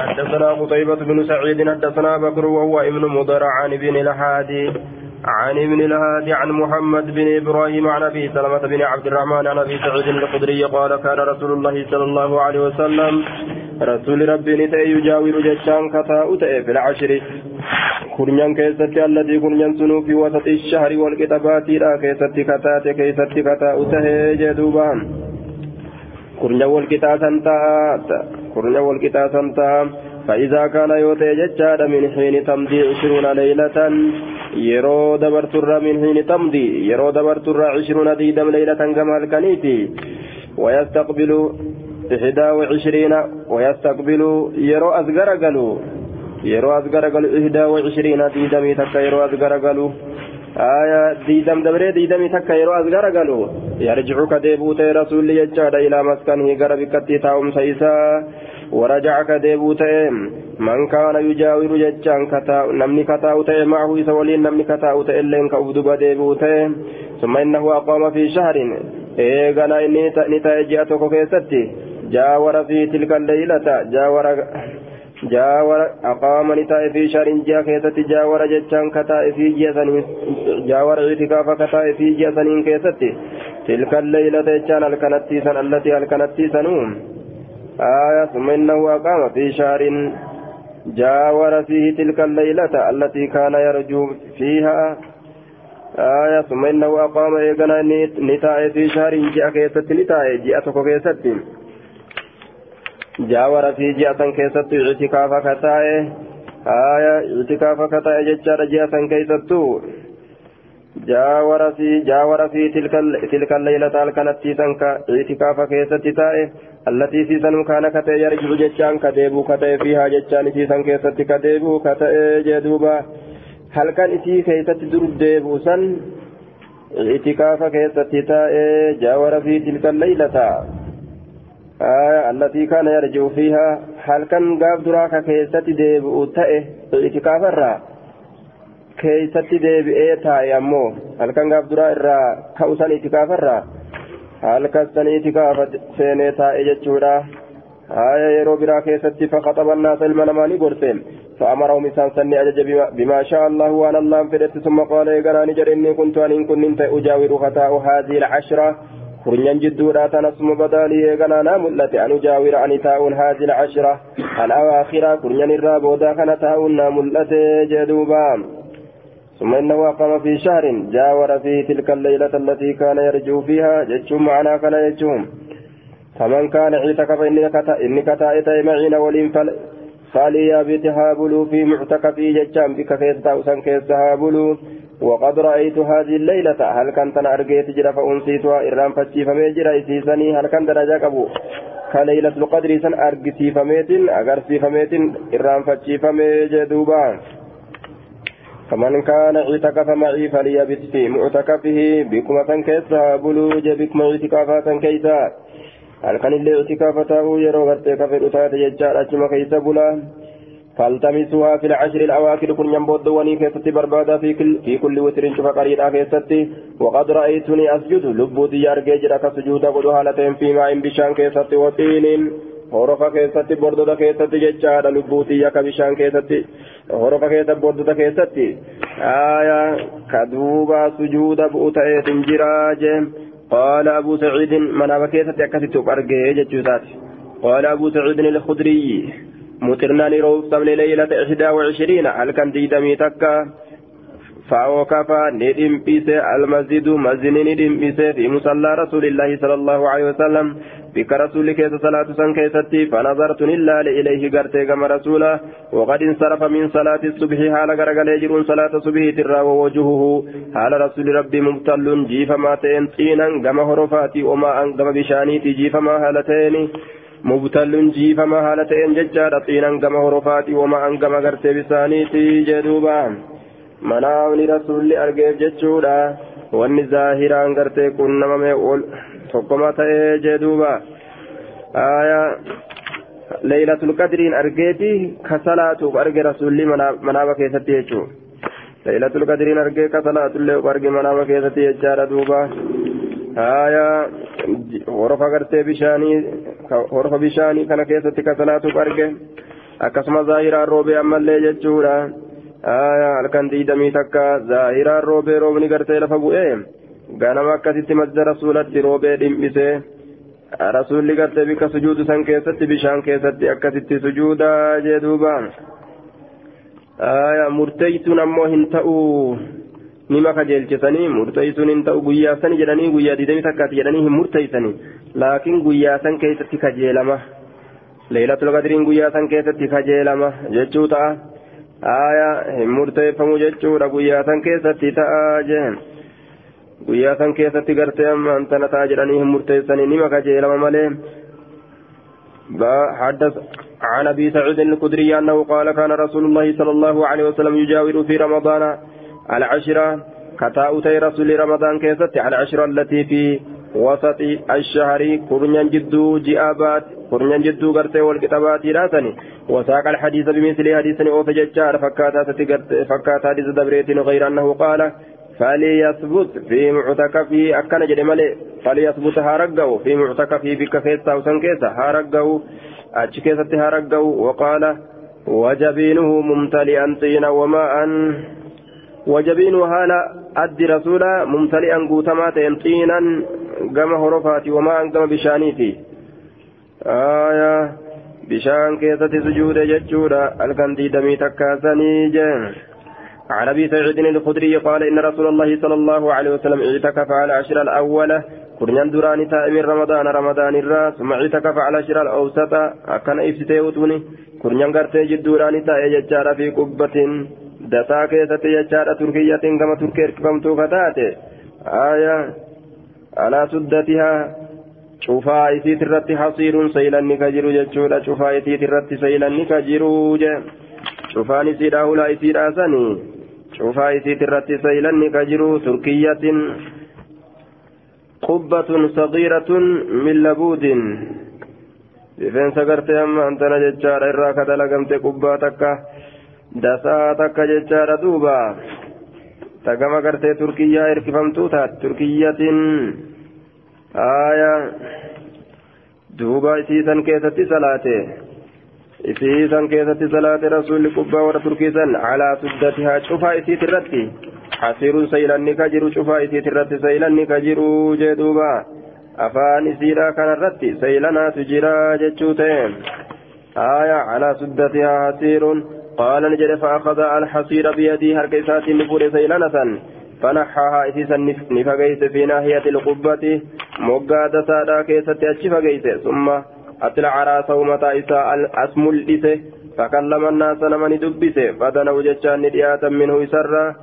حدثنا قتيبة بن سعيد حدثنا بكر وهو ابن مضر عن ابن الهادي عن ابن الهادي عن محمد بن إبراهيم عن أبي سلمة بن عبد الرحمن عن أبي سعيد الخدري قال كان رسول الله صلى الله عليه وسلم رسول ربي نتأي يجاور جشان كتاء في العشر. كرنيان كيستي الذي كرنيان سنو في وسط الشهر والكتابات لا كيستي كتات كيستي كتاء تأي جدوبان. كرنيان والكتابات كرنيان والكتابات فإذا كان يوتي ججاد من حين تمضي عشرون ليلة يرو دبرتر من حين تمضي يرو دبرتر عشرون ديدم ليلة كما الكنيتي ويستقبل إحدى وعشرين ويستقبل يرو أزغر قالوا يرو أزغر قالوا إحدى وعشرين ديدمي تكا يرو أزغر قالوا آية ديدم دبري ديدمي تكا يرو أزغر قالوا يرجع كديبوت رسول يجاد إلى مسكنه قرب كتي تاوم سيسا ورجع كديبوت من كان يجاور ججان كتا نمني كتاو تأي معه سولين نمني كتاو تأي لين كأبدو ديبوت ثم إنه أقام في شهر إيغانا إني نتأي جاءتك كيستي جاور في تلك الليلة جاور جاور أقام نتاء في شهر جاء كيست جاور جتان كتاء في جيسن جاور اعتكاف كتاء في جيسن كيست تلك الليلة جتان الكنتي سن التي الكنتي سنوم. آية ثم إنه أقام في شهر جاور فيه تلك الليلة التي كان يرجو فيها. آية ثم إنه أقام إيقنا نتاء في شهر جاء كيست نتاء جاء تكو jaawara fi ji'a san keessattu itikaafa kataa'e haya itikaafa kataa'e jechaadha ji'a san keessattu jaawara fi jaawara fi tilka leylata halkanattii san ka itikaafa keessatti taa'e allatii siisanuu kaana kata'e yarji'u jechaan ka deebuu kata'e fiihaa jechaan isiisan keessatti ka deebuu kata'e jee duuba halkan isii keessatti dur deebuu san itikaafa keessatti taa'e jaawara fi tilka leylata آية التي كان يرجع فيها هل كان قاب دراك كيستي ديب تأه اعتكاف الرا كيستي ديب ايتا يمو هل كان قاب دراك الرا كوسان اعتكاف الرا هل كان اعتكاف سينيتا اجتشورا آية يرو برا كيستي فخطب الناس المنماني قرسين فأمرهم إنسان سني أجج بما شاء الله وأنا الله فدت ثم قال يقراني جر إني كنت أن إن كنت أجاور خطاء هذه العشرة naa mul'ate an ujaawira ani taa'uun haazil cashira al awaakhira kurnyan irraa boodaa kana taa'uun naa mul'ate jee duuba ثم إنه أقام في شهر جاور فيه تلك الليلة التي كان يرجو فيها جتشم معنا كان يجوم فمن كان اعتكف إني كتائت معين ولين فليا بتهابلوا في معتكفي جتشام بك كيس تاوسن كيس تهابلوا وقد رأيت هذه الليلة هل كنت أنا أرجيت جرى فأنسيتها؟ إرام فتشيفمي جرى إسيسني هل كان درجة قبو؟ كليلة القدر سن أرجسيفميت أغرسيفميت إرام فتشيفمي جدوبا فمن كان اعتكف معي فليبت في معتكفه بكمة كيسها بلوج بكم اعتكافات كيسا هل كان اللي اعتكافته يرو غرتي كفر أتات يجار أجمع كيسا بلا؟ فالتمسوها في العشر الأواخر كن ينبود وني كيستي بربادا في كل في كل وتر شوف قرينا كيستي وقد رأيتني أسجد لبودي أرجع جرك سجود قدو حالتين في ماء بشان كيستي وطين horofa keessatti bordota keessatti jechaadha lubbuutii akka bishaan keessatti horofa keessa bordota keessatti aya ka duuba sujuuda bu'u ta'eetin jiraa jee qaala abuu saciidin manaaba keessatti akkasitti uf argee jechuu isaati qaala abuu saciidin ilkhudriyyi مطرنا نروف سمن ليلة إحدى وعشرين هل كان ديدمي تكا فأوكفا ندم بيسي المسجد مسجد ندم بيسي في مصلى رسول الله صلى الله عليه وسلم بك رسول كيس صلاة سن كيستي فنظرت إلا إليه قرتي كما رسولا وقد انصرف من صلاة الصبح حال قرقل يجرون صلاة الصبح ترى ووجهه حال رسول ربي مبتل جيف ما تين طينا كما هرفاتي وما أن كما بشانيتي جيف ما هالتين مبتل جيفما هالتين ججارة طينا كما هرفاتي وما أن كما قرتي بسانيتي جدوبا manaawni rasuulli argeef jechuudha wanni zaahiraan gartee qunnamame ol tokkoma ta'ee jee duuba aya leeylatul qadriin argeeti ka salaatuuf arge rasuulli manaaba keessatti jechuu leeylatul qadriin argee ka salaatullee uf arge manaaba keessatti jechaadha duuba aya horofa gartee bishaanii Horofa bishaanii kana keessatti ka salaatuuf arge akkasuma zaahiraan roobee ammallee jechuudha halkan diidamii takka zaahiraan roobee roobni gartee lafa bu'ee ganama akkasitti masjida rasuulatti roobee dhimbisee rasuulli gartee bikka sujuudu san keessatti bishaan keessatti akkasitti sujuudaa jee duuba murteeysuun ammoo hin ta'uu nima kajeelchisanii murteeysuun hin ta'u guyyaa san jedhanii guyyaa diidamii takkaati jedhanii hin murteeysanii laakiin guyyaa san keessatti kajeelama leeylatul qadriin guyyaa san keessatti kajeelama jechuu ta'a aya hin murteeffamu jechuudha guyyaa san keessatti ta'a jeen guyyaa san keessatti gartee ammaan tana ta'a jedhanii hin murteessanii nima kajeelama malee حدث عن ابي سعيد الخدري انه قال كان رسول الله صلى الله عليه وسلم يجاور في رمضان العشرة كتاؤتي رسول رمضان كيست على العشرة التي في وسط الشهر قرنيا جدو جئابات قرنيا جدو قرتي والكتابات راسني وساق الحديث بمثل حديث أوف ججار فكاتا فكاتا حديث دبريت غير أنه قال فليثبت في معتكفه أكن جرمالي فليثبت هارقه في معتكفه بك كيسا وسن كيسا هارقه أتش كيسا هارقه وقال وجبينه ممتلئا طينا وماء. وجبينه هالا أدي رسولا ممتلئا قوتما طينا قام هرفاتي وماء قام بشانيتي. آية بشان كيسة سجود ججودا الكندي دمي تكاسني عن أبي سعيد الخدري قال إن رسول الله صلى الله عليه وسلم اعتكف على العشر الاولى كرنيان دراني تائم رمضان رمضان الراس ثم اعتكف على العشر الأوسط. أكن ابتدي وتوني كرنيان غرتي جدوراني تائي ججارا في قبة. dasaa keessatti jechaadha turkiyyatiin gama turkii hirkifamtuu kataate ayaa alaa suddatihaa cufaa isiit irratti hasiiruun saylanni ka jiru jechuudha. Cufaa isiit irratti saylanni ka jiru je. Cufaan isiidha hulaa isiidha sanii cufaa isiit irratti saylanni ka jiru turkiyyatiin qubbatun saqiiratun min labuudin rifeensa gartee amma antana jechaadha irraa ka dalagamte qubbaa takka. Dasaa takka jechaadha duuba tagama gartee turkiyyaa hirkifamtuu taate turkiyyatin aya duuba isiisan keessatti salaate isiisan keessatti salaate rasuulli qubbaa warra turkiisan calaa suddatihaa cufaa isiit irratti hasiiruun saylanni ka jiru cufaa isiit irratti saylanni ka jiru jee duuba afaan isiidha kanarratti saylanaatu jira jechuu ta'e aya calaa suddatihaa hasiiruun fa'akhada alhasiira biyadii harka isaatiin ni fuudhe saylanatan فنحاها إسيسا نفقيس في ناحية القبة مقاد سادا كيست أتش فقيس ثم أطلع راسه متى إساء أسم الإسه فكلم الناس نمن دبسه فدنوا جتشان ندياتا منه إسرا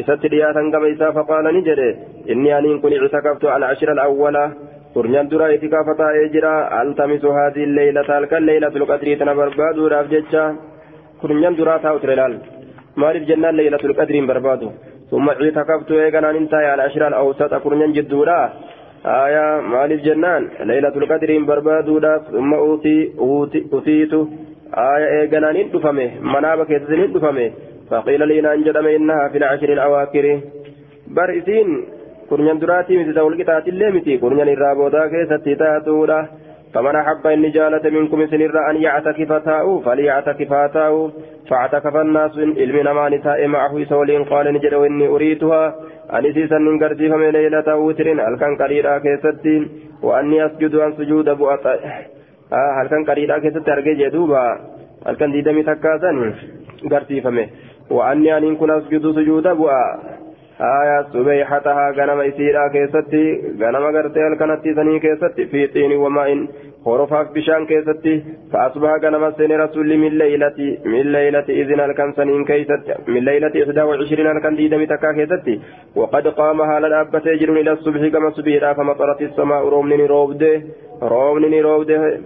إسات دياتا كما إساء فقال نجري إني أن كن اعتكفت العشر الأولى kurnyan dura itikaafa taa'ee jira altamisu haadii leeylata halkan leeylatul qadrii tana kurnyan duraa taa'utu ilaal maaliif jennaan leeylatul qadriin barbaadu ثم اعتكفت إيغانا انتهى على الاشرار الأوسط كرنين جدودا آية مالف جنان ليلة القدر بربادودا ثم أوتي أوتيت آية إيغانا ندفمه منابك يتزن ندفمه فقيل لي ننجدم إنها في العشر الأواخر. برئسين كرنين دراتي مثل دول قطعة الليمتي. كرنين الرابودا كيستي تاتودا فمن أحب إن جالة منكم سنر أن يعتكف تاؤ فليعتكف تاؤ فاعتكف الناس علم نمان تاء معه سولين قال نجد وإني أريتها أن سيسا من قرتي فمن ليلة وتر هل كان قريرا كيستي؟ وأني أسجد عن سجود بؤط آه هل كان قريرا كيستي؟ أرجي جدوبا. هل كان ديدمي تكاسا قرتي فمن وأني أن كن أسجد سجود بؤا آية سبيحتها غنم إسيرا كيستي غنم غرتي الكنتي سني كيستي في طين وماء خرفاف بشان كيستي فأصبح غنم سن رسول من ليلة من ليلة إذن الكن سنين كيستي من ليلة إحدى وعشرين الكن ديدم تكا كيستي وقد قام هالا أبت إلى الصبح كما سبيرا فمطرت السماء رومني روبده رومني روبده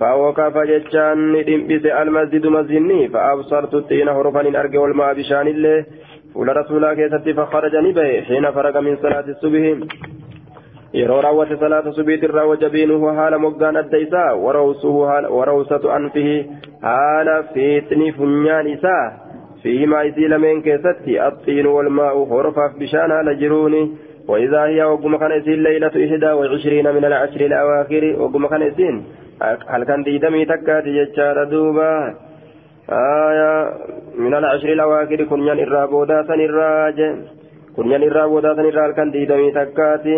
فوقف جتشان ندمبس المسجد مسجدني فأبصرت الطين حرفا أرجع والماء بشان الله fuula rasuulaa keessatti fakharaja ni bahe xiina faraga min salaati subhi yeroo raawwate salaata subiitirraa wajabiinuhu haala moggaan adda isaa warawsatu anfihi haala fiixni funyaan isaa fiimaa isii lameen keessatti axxiinu walmaa'u horfaaf bishaan haala jiruuni وإذا هي وقم إسين ليلة إحدى وعشرين من العشر الأواخر وقم إسين هل كان ديدمي تكات يجار دوبا آية من العشر الأواخر كنيان إرابودا سنراج. كنيان إرابودا سنراج كان ديدمي تكاتي.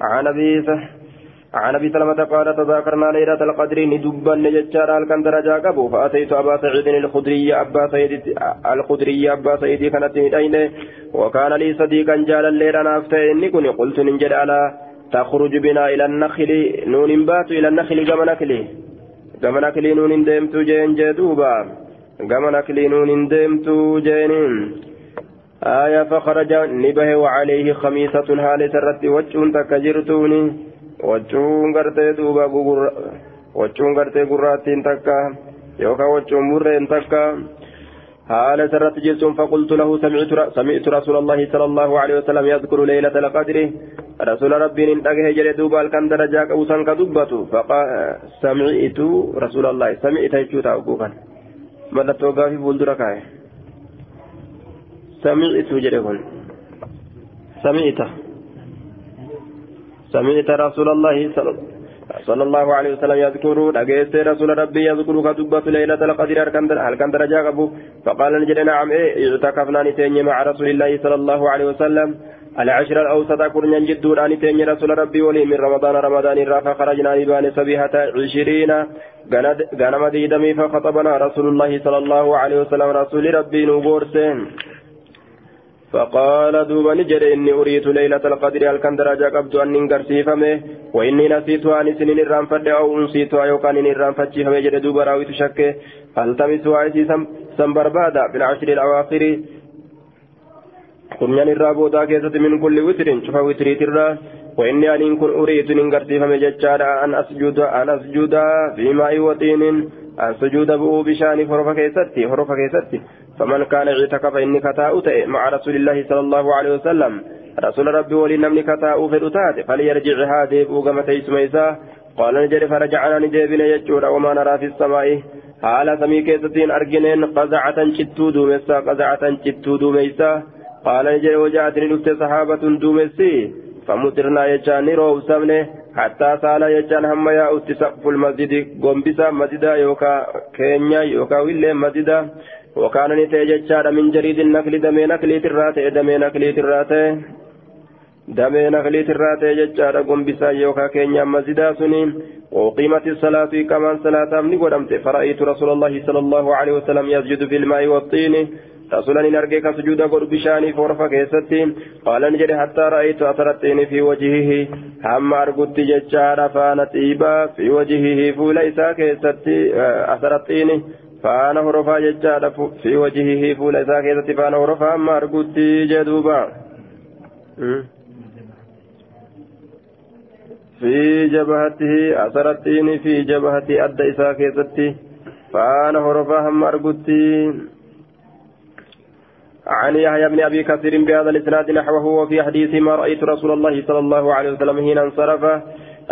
عن أبي عن أبي سلمة قال تذاكرنا ليلة القدر ندبا نجتشار كان درجة قبو. فأتيت أبا سعيد الخدري أبا سعيد الخدري أبا سعيد كانت ميتين. وكان لي صديقا جالا ليلة نافته إني كني قلت ننجد على تخرج بنا إلى النخل. نون بات إلى النخل كما نكلي كما نكلي نون ديمت جين جدوبا. كما نكلي نون ديمت جين آية فخرج نبه وعليه خميسة هالة سرت وجه تكجرتوني waccuun gartee gurraattiin takka yookaan waccuun burreen takka haala sarratti jechuun faqultu lahu sami'tu rasuula allahi sala allahu alehi wasalam yadkuru leylata alqadri rasuula rabbiin hin dhagahe jedhe duuba halkan darajaa qabu san ka dubbatu sami'tu rasuula allahi sami'ta jechuu ta'a oguu kan mallattoo gaafii fuuldura kaa'e sami'tu jedhe kun سمعت رسول الله صلى الله عليه وسلم يذكر أجيت رسول ربي يذكر كتبة ليلة القدر هل درجة أبو فقال نجد نعم إيه اعتكفنا نتيني مع رسول الله صلى الله عليه وسلم العشر الأوسط كرنا جدود أن رسول ربي ولي من رمضان رمضان رافع خرجنا نبان سبيحة عشرين غنم ديدمي فخطبنا رسول الله صلى الله عليه وسلم رسول ربي نبورسين فقال دوبا نجري إني أريد ليلة القدر هل كان درجة قبض أن ننقرسيفمه وإني نسيتها نسنين الرام فد أو أنسيتها يوكان إن الرام فتشيفمه جري دوبا راوي تشكي فالتمسوا عيسي سنبربادا في العشر الأواخر؟ كنيان الرابودا كيسة من كل وتر شوف وتري ترى. وإني أن كن أريد ننقرسيفمه ججارا أن أسجد أن أسجد في ماء وطين. أن سجود بؤو بشان حرف كيستي حرف كيستي. فمن كان اعتكف إني كتاء مع رسول الله صلى الله عليه وسلم. رسول ربي ولي نمني كتاء فدتات فليرجع هذه بوغم تيسميسا قال نجري فرجعنا نجيبنا يجور وما نرى في السماء. حال سمي كيستين أرجنين قزعة شتو دوميسا قزعة شتو دوميسا. قال نجري وجاءتني لفت صحابة دوميسي. فمطرنا يجان روسمنه حتى سال يجان هم يا سقف المسجد قنبسا مسجدا يوكا كينيا يوكا ويلي مسجدا. وكان نتي ججار من جريد النخل دمي نخلي تراتي دمي نخلي تراتي دمي نخلي تراتي ججار قنبسا يوكا كينيا مسجدا سنين وقيمت الصلاة كمان صلاة من قدمت. فرأيت رسول الله صلى الله عليه وسلم يسجد في الماء والطين. رسولا نرجيك سجود قرب بشاني فورفا كيستين قال نجري حتى رأيت أثر الطين في وجهه هم أرقدت ججار فانت إيبا في وجهه فولا إسا كيستي أثر الطين فانا هرفا ججار في وجهه فولا إسا كيستي فانا هرفا هم أرقدت جدوبا في جبهته أثر في جبهة أدى إسا كيستي فانا هرفا هم أرقدت عن يحيى بن أبي كثير بهذا الإسناد نحوه وفي حديث ما رأيت رسول الله صلى الله عليه وسلم حين انصرف.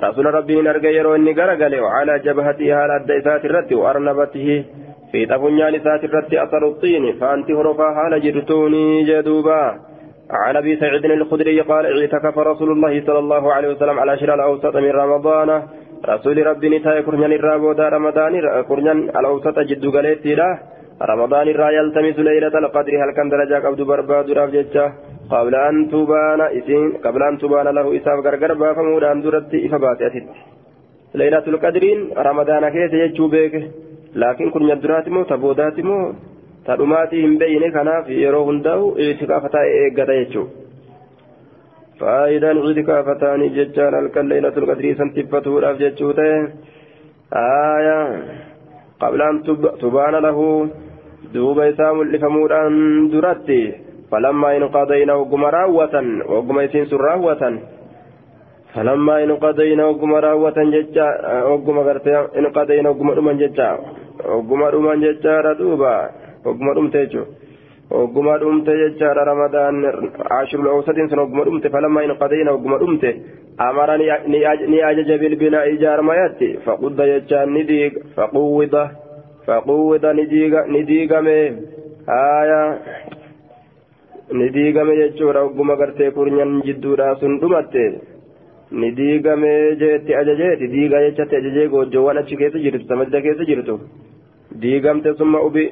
رسول ربي نرجع يرو إني غرغل على جبهته على الديسات الرت وأرنبته. في تبنيان سات الرت أثر الطين فأنت هرفا حال جرتوني جدوبا. عن أبي سعيد الخدري قال اعتكف رسول الله صلى الله عليه وسلم على شرع الأوسط من رمضان. رسول ربي نتاي كرنيان الرابودا رمضان كرنيان الأوسط جد غليتي رمضان الرا يلتمس ليلة القدر هل كان درجة قبض برباد رافجتة قبل أن تبان إسين قبل أن تبان له إساف غرغر بافمود أن درت إفبات أتت ليلة القدر رمضان كيس يجو بيك لكن كن يدرات مو تبودات مو تدماتي هم بين كنا في يرو هندو اعتكافتا إيقاتا يجو فإذا اعتكافتان ججان الكل ليلة القدر سنتفتو رافجتو آية قبل أن تبان له duuba isaa mul'ifamuudhaan duratti falammaa in qadayna ogguma raawwatan ogguma isiin sun raawwatan falammaa in qadayna ogguma raawwatan jecha ogguma gartee in qadayna ogguma dhuman jecha ogguma dhuman jechaadha duuba ogguma dhumte jechuudha ogguma dhumte jechaadha ramadaan ashirul awsatiin sun ogguma dhumte falammaa in qadayna ogguma dhumte amara ni ajaja bilbinaa ijaarmayatti faqudda jechaan ni diiga faquwwida فقوض نديغمي آية نديغمي جتشورا وقم قرتي كورنيان جدورا سندمت نديغمي جيتي أججيتي ديغا جتشتي أججي قوجوان أتش كيس جرتو سمجد كيس جرتو ديقمت ثم أبي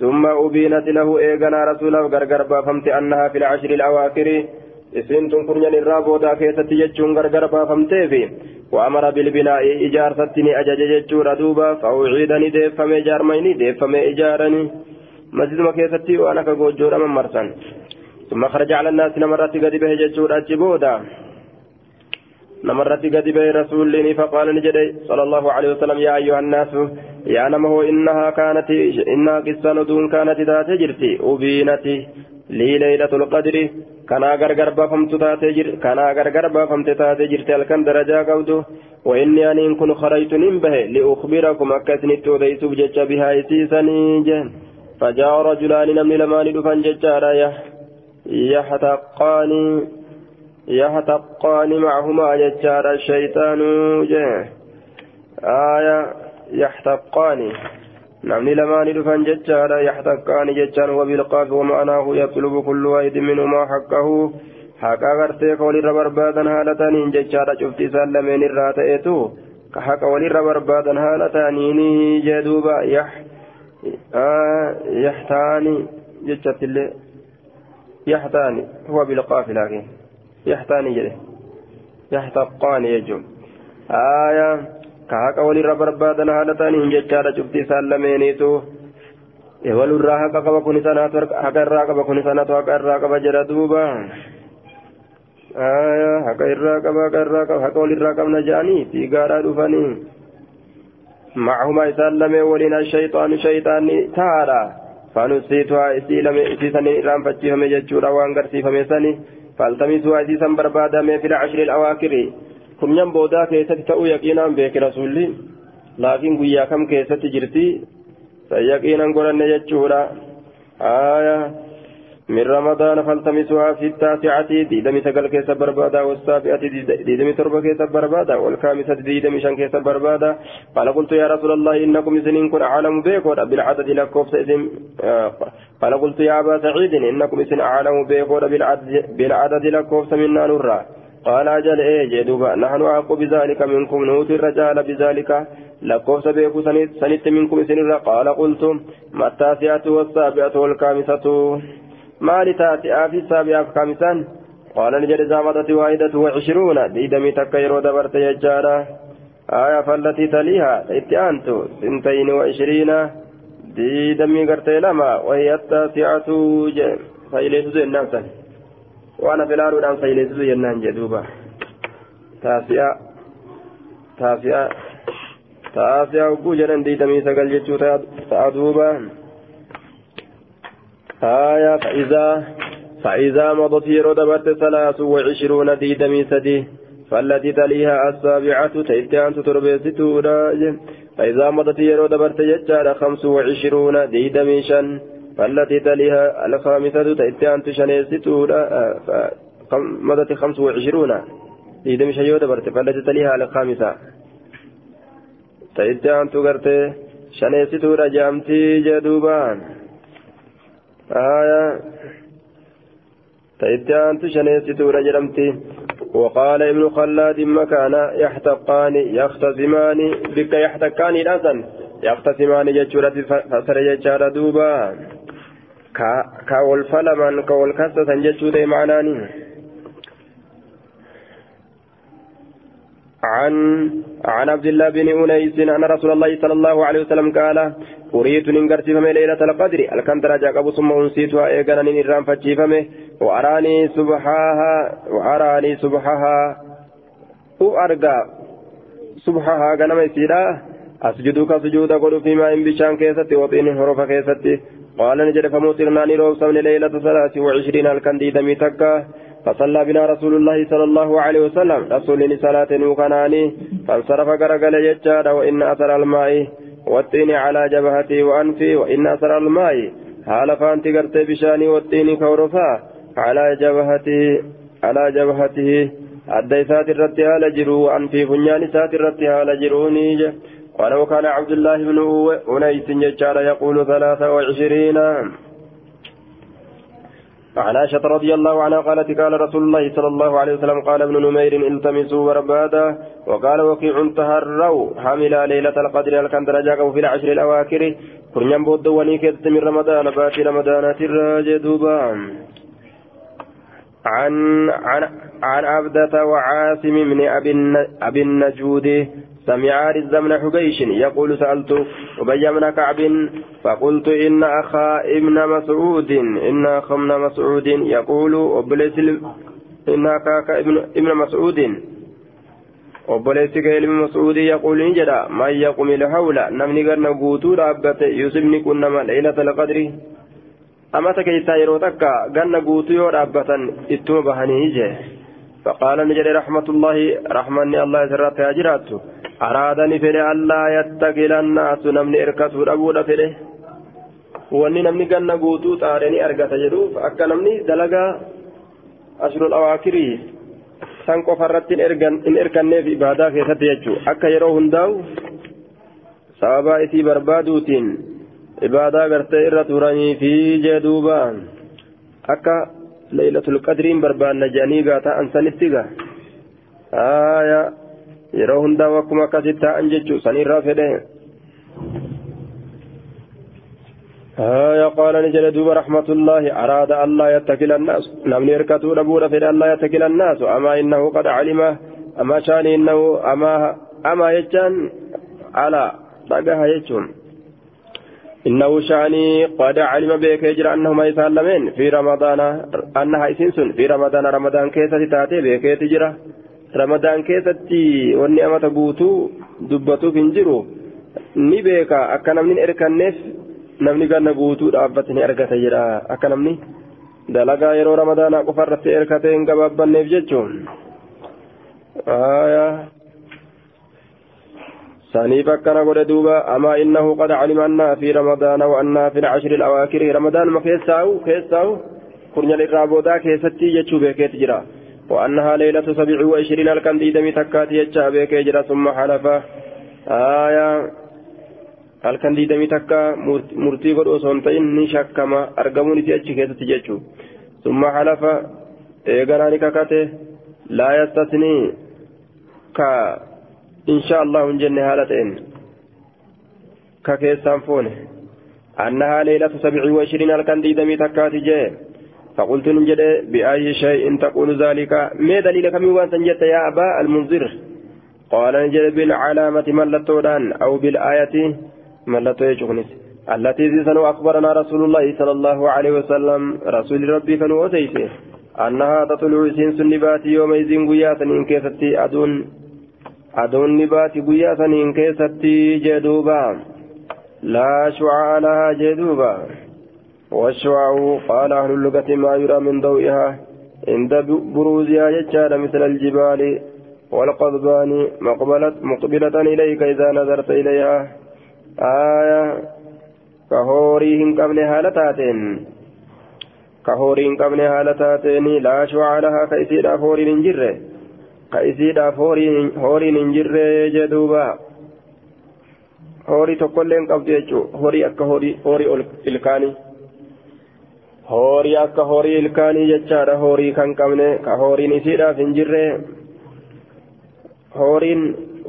ثم أبينت له إيغنا رسوله غرغر بافمت أنها في العشر الأواخر isin tun kurnyan irraa boodaa keessatti jechuun gargar baafamteef wa'amara bilbilaa'i ijaarsatti ni ajaje jechuudha. Duuba fa'uuciida ni deeffame jaarmai ni deeffame ijaarani masjiduma keessatti waan akka goojoodha mammarsan. Summa kharaja ala naasi namarratti gadi bahe jechuudha achi booda. Namarratti gadi bahe rasuulli ni faqaala ni jedhe. Sallallahu alaihi wasallam yaa ayyuhan naasu yaa nama hoo innahaa kaanati innahaa qissaan oduun kaanati taate jirti. Ubiinati ليلة القدر كان غرغر بافمت تاتي جر كان غرغر بافمت تاتي جرتي الكن درجة قودو وإني أن إن كن خرجت نمبه لأخبركم أكثني توديت بجج بها إسيسني جن فجاء رجلان نمني لمان دفن ججارا يحتقان يحتقان معهما ججارا الشيطان جن آية يحتقان نمني لمان دفن ججارا يحتقان ججان وبالقاف ومعناه يطلب كل واحد منهما حقه barbaadan haala ta'aniin jechaadha cufti isaan lameen irraa ta'etu ka haqa walirra barbaadan haala ta'aniini jee duuba yaxtaani jechattillee yaxtaani huwa bilqaafi laakiin yaxtaani jedhe yaxtaqqaani jechuun aayaa barbaadan haala ta'aniin jechaadha cufti isaan lameeniitu walirraa haqa qaba kun sanaatu haqa irraa qaba kun sanaatu haqa irraa qaba jedha duuba haqa irraa qaba haqa irraa qaba haqa walirraa qabna jedhanii fiigaadhaa dhufanii معهما إسان لم ولين الشيطان شيطان تارا فنسيتها إسي لم إسيسان إرام فتشيهم يجورا وانقرسي فميساني فالتمسوا إسيسا بربادا في الأواخر كن ينبودا كيست تأو يقينا بك رسولي لكن قيا كم كيست جرتي فيقينا قرن يجورا آية من رمضان فالتمسوها في التاسعة ديدم سقل كيس بربادا والسابعة ديدم تربة كيس بربادا والخامسة ديدم شان كيس بربادا قال قلت يا رسول الله إنكم سنين كن أعلم بكم بالعدد لكوف سيدم قال قلت يا أبا سعيد إنكم سن أعلم بكم بالعدد, لكوف قال أجل إيه جدوبا نحن أحق بذلك منكم نوتي الرجال بذلك لكوف بيكو سنت منكم سنرى قال قلتم ما التاسعة والسابعة والخامسة maali taate aafi saabi'aaf kaamisaan qaala ni jedhe zaamadati waahidatu wacishruuna diidamii takka yeroo dabarte jechaadha aya fallatii taliiha itti aantu sintayni waishiriina diidamii gartee lama wahiya taasi'atu waan afilaaluudhaan fayyileessisu jennaan jee duuba taasi'a taasi'a taasi'a hogguu jedhan diidamii sagal jechuu ta'a duuba آية فإذا فإذا مضت يرود برت ثلاث وعشرون ديدمي سدي فالتي تليها السابعة تيتان تتربيتو فإذا مضت يرود برت يجار خمس وعشرون ديدمي شن فالتي تليها الخامسة تيتان تشنيستو مضت خمس وعشرون. ديدمي شن يرود برت فالتي تليها الخامسة. تيتان تغرت شنيستو جامتي جدوبان. آية تيتان تشنيستو رجلمتي وقال ابن خلاد مكان يحتقان يختصمان بك يحتقان الأسن. يختصمان جتشورة فسر جتشارة دوبا كا والفلمان كا والكسة جتشورة معناني عن عن عبد الله بن أنيس أن رسول الله صلى الله عليه وسلم قال أريد ننقرت فمي ليلة القدر الكم درجة قبو ثم أنسيتها إيقانا نيران فتشيفمي وأراني سبحاها وأراني سبحاها وأرقى سبحاها قنم يسيرا أسجدك سجود قل فيما إن بشان كيستي وطين حروف كيستي قال نجد فموسرنا نيروب سمن ليلة ثلاث وعشرين الكندي دمي تكا فصلى بنا رسول الله صلى الله عليه وسلم. رسول صلاة وكناني فانصرف قرقل يجاد وإن أثر الماء والطين على جبهتي وأنفي وإن أثر الماء حال فانت قرت بشاني والطين كورفا على جبهته على جبهته. أدي سات الرد هال جرو وأنفي فنيان سات الرد هال جروني ولو كان عبد الله بن أنيس يجار يقول ثلاثة وعشرين. عن عائشة رضي الله عنها قالت قال رسول الله صلى الله عليه وسلم قال ابن نمير التمسوا بربادا وقال وكيع تهروا حمل ليلة القدر الكن درجة في العشر الأواخر. كرنيان بود وني من رمضان باتي رمضان تراجع دوبان عن عن عن عبدة وعاصم من أبي النجود سمع رز بن حبيش يقول سألت أبي بن كعب فقلت إن أخا ابن مسعود إن أخا ابن مسعود يقول أبليس إن أخاك ابن, ابن مسعود obboleessi ilmi mas'uudii yaquulu ni jedha man yaqumi lhawla namni ganna guutuu dhaabbate yusufni kun nama leylata alqadri amata keessaa yeroo takka ganna guutuu yoo dhaabbatan ittuma bahanii jee faqaala ni jedhe raxmatullaahi araadani fedhe allaa yattaqila annaasu namni erkatuu dhabuudha fedhe. Wanni namni ganna guutuu xaare argata jedhuuf akka namni dalagaa ashrul awaakirii san qofa irratti hin erkanneef ibaadaa keessatti jechuu akka yeroo hundaa'u sababaa isii barbaaduutiin ibaadaa gartee irra turanii fi jee duuba akka leeylatul qadriin barbaanna jedhanii gaa ta'an sanitti gaa yeroo hundaa akkuma akkasitti ta'an jechuu sanirraa fedhe. آية قال نجل دوب رحمة الله أراد ألا يتكل الناس لم يركتوا نبور في ألا يتكل الناس أما إنه قد علم أما شان إنه أما أما يجان على رقها يجون إنه شاني قد علم بك يجرى أنهما يسلمين في رمضان أنها يسنسن في رمضان رمضان كيسة تاتي بك تجرى ramadaan keessatti wanni amata guutuu dubbatuuf hin jiru. Ni beeka. Akka namni erkanneef namni ganna guutuu dhaabbate ni argata jedha. Akka namni dalagaa yeroo ramadaanaa qofa irratti erkatee hin gabaabbanneef jechuun. Saniif akkana godhe duuba. Amaa innahu qad calima annaa fi ramadaana wa annaa fi lcashri alawaakirii ramadaanuma keessaa'u keessaa'u kurnyal irraa boodaa keessatti jechuu beekeeti jira وأنها ليلة سبع وعشرين الكن ديدمي تكاتي يجا بك يجرى ثم حلف آية الكن ديدمي تكا مرتي قد أصنتين نشكما أرقموني تيجي كيسة تججو ثم حلف إيقناني كاكاته لا يستثني كا إن شاء الله جن هالتين ككيسان فونه أنها ليلة سبع وعشرين الكن ديدمي تكاتي جيه فقلت نجد بأي شيء تقول ذلك؟ ما دليل كم وانت يا أبا المنذر؟ قال نجد بالعلامة ملتودان أو بالآية ملتو يجغنس التي سنو أخبرنا رسول الله صلى الله عليه وسلم رسول ربي كانوا أتيته أنها تطلع سنس النبات يوم إذن قياسا إن كيستي أدون. أدون نبات قياسا إن كيستي جدوبا. لا شعاع لها جدوبا. والشعاع قال أهل اللغة ما يرى من ضوئها. عند بروزها يجعل مثل الجبال والقضبان مقبلة مقبلة إليك إذا نظرت إليها. آية. كهوريهم قبل هالتاتين كهورين قبل هالتاتين لا شعاع لها. كيسيدا فورين انجره كيسيدا فورين انجره جدوبا. horii tokkolleen qabdu jechuudha horii akka horii ilkaanii horii akka horii ilkaanii jechaadha horii kan qabne ka horiin isiidhaaf hin jirre horiin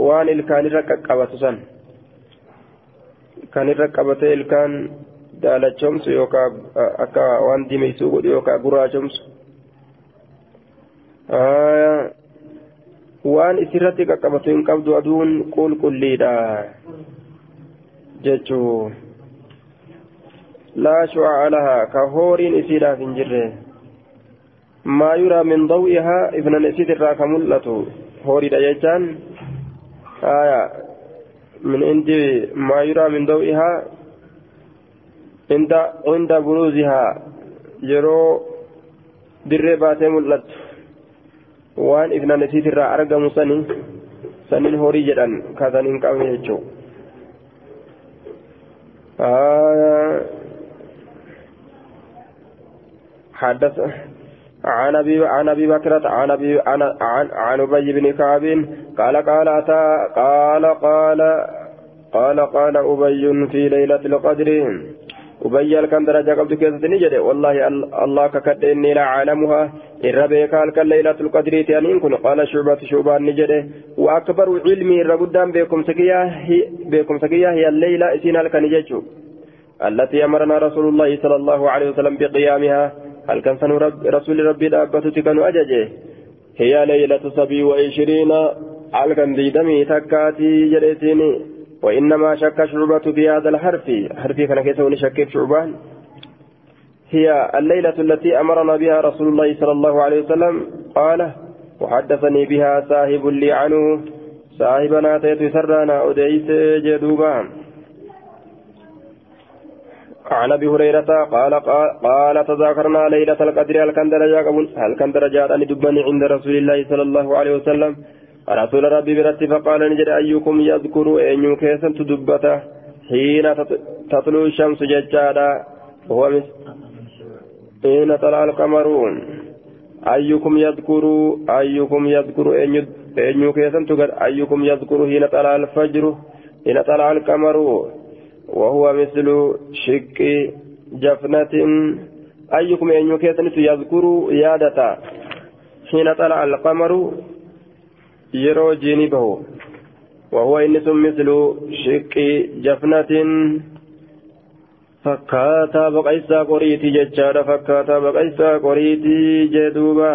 waan ilkaanirra qaqqabatu san kan irra qabatee ilkaan daalachoomsu yookaan akka waan dimeessuu godhu yookaan gurraachomsu waan isirratti qaqqabatu hin qabdu aduun qulqulliidha jechuun. لا شعاع لها كهورين إسيلا في الجرة ما يرى من ضوئها ابن نسيت الراك ملة. هوري دجاجان آية. من عند ما يرى من ضوئها عند عند بروزها. يرو dirree baatee mul'attu waan ibna nasiit irraa argamu sani sanin horii jedhan kasan hin qabne jechuu حدث عن ابي عن أبي بكرة عن ابي عن عن, عن أبي بن كعب قال قال أتى قال قال قال قال أبي في ليلة القدر. أبي الكن درجة قبل كيسة نجد والله الله ككد إني لا أعلمها. الربيك الكن ليلة القدر تأنين كن. قال شعبة شعبان نجد وأكبر علمي الرقدام بكم سكية بكم سكية هي الليلة إسين الكن جيشو التي أمرنا رسول الله صلى الله عليه وسلم بقيامها. هل كان رب رسول ربي دابتك كانوا أججه هي ليلة سبي وعشرين هل كان ديدمي تكاتي جريتيني وإنما شك شعبة في هذا الحرف حرف كان كيسوني شكيت شعبان هي الليلة التي أمرنا بها رسول الله صلى الله عليه وسلم قال وحدثني بها صاحب لي عنه صاحبنا تيت سرانا أديس جدوبا عن ابي هريره قال قال, قال تذاكرنا ليله القدر هل كان درجات هل كان درجات ان دبني عند رسول الله صلى الله عليه وسلم رسول ربي برت فقال نجد ايكم يذكر ان كيسا تدبته حين تطلع الشمس ججادا وهو مس حين طلع القمر أيكم يذكر أيكم يذكر أن كيسا تقر أيكم يذكر حين طلع الفجر حين طلع القمر وهو مثل شق جفنة أيكم أن يكيتنت يذكر يادة حين طلع القمر يرو جانبه وهو إنس مثل شق جفنة fakkaataa baqaysaa qoriiti jechaadha fakkaataa baqaysaa qoriiti jee duuba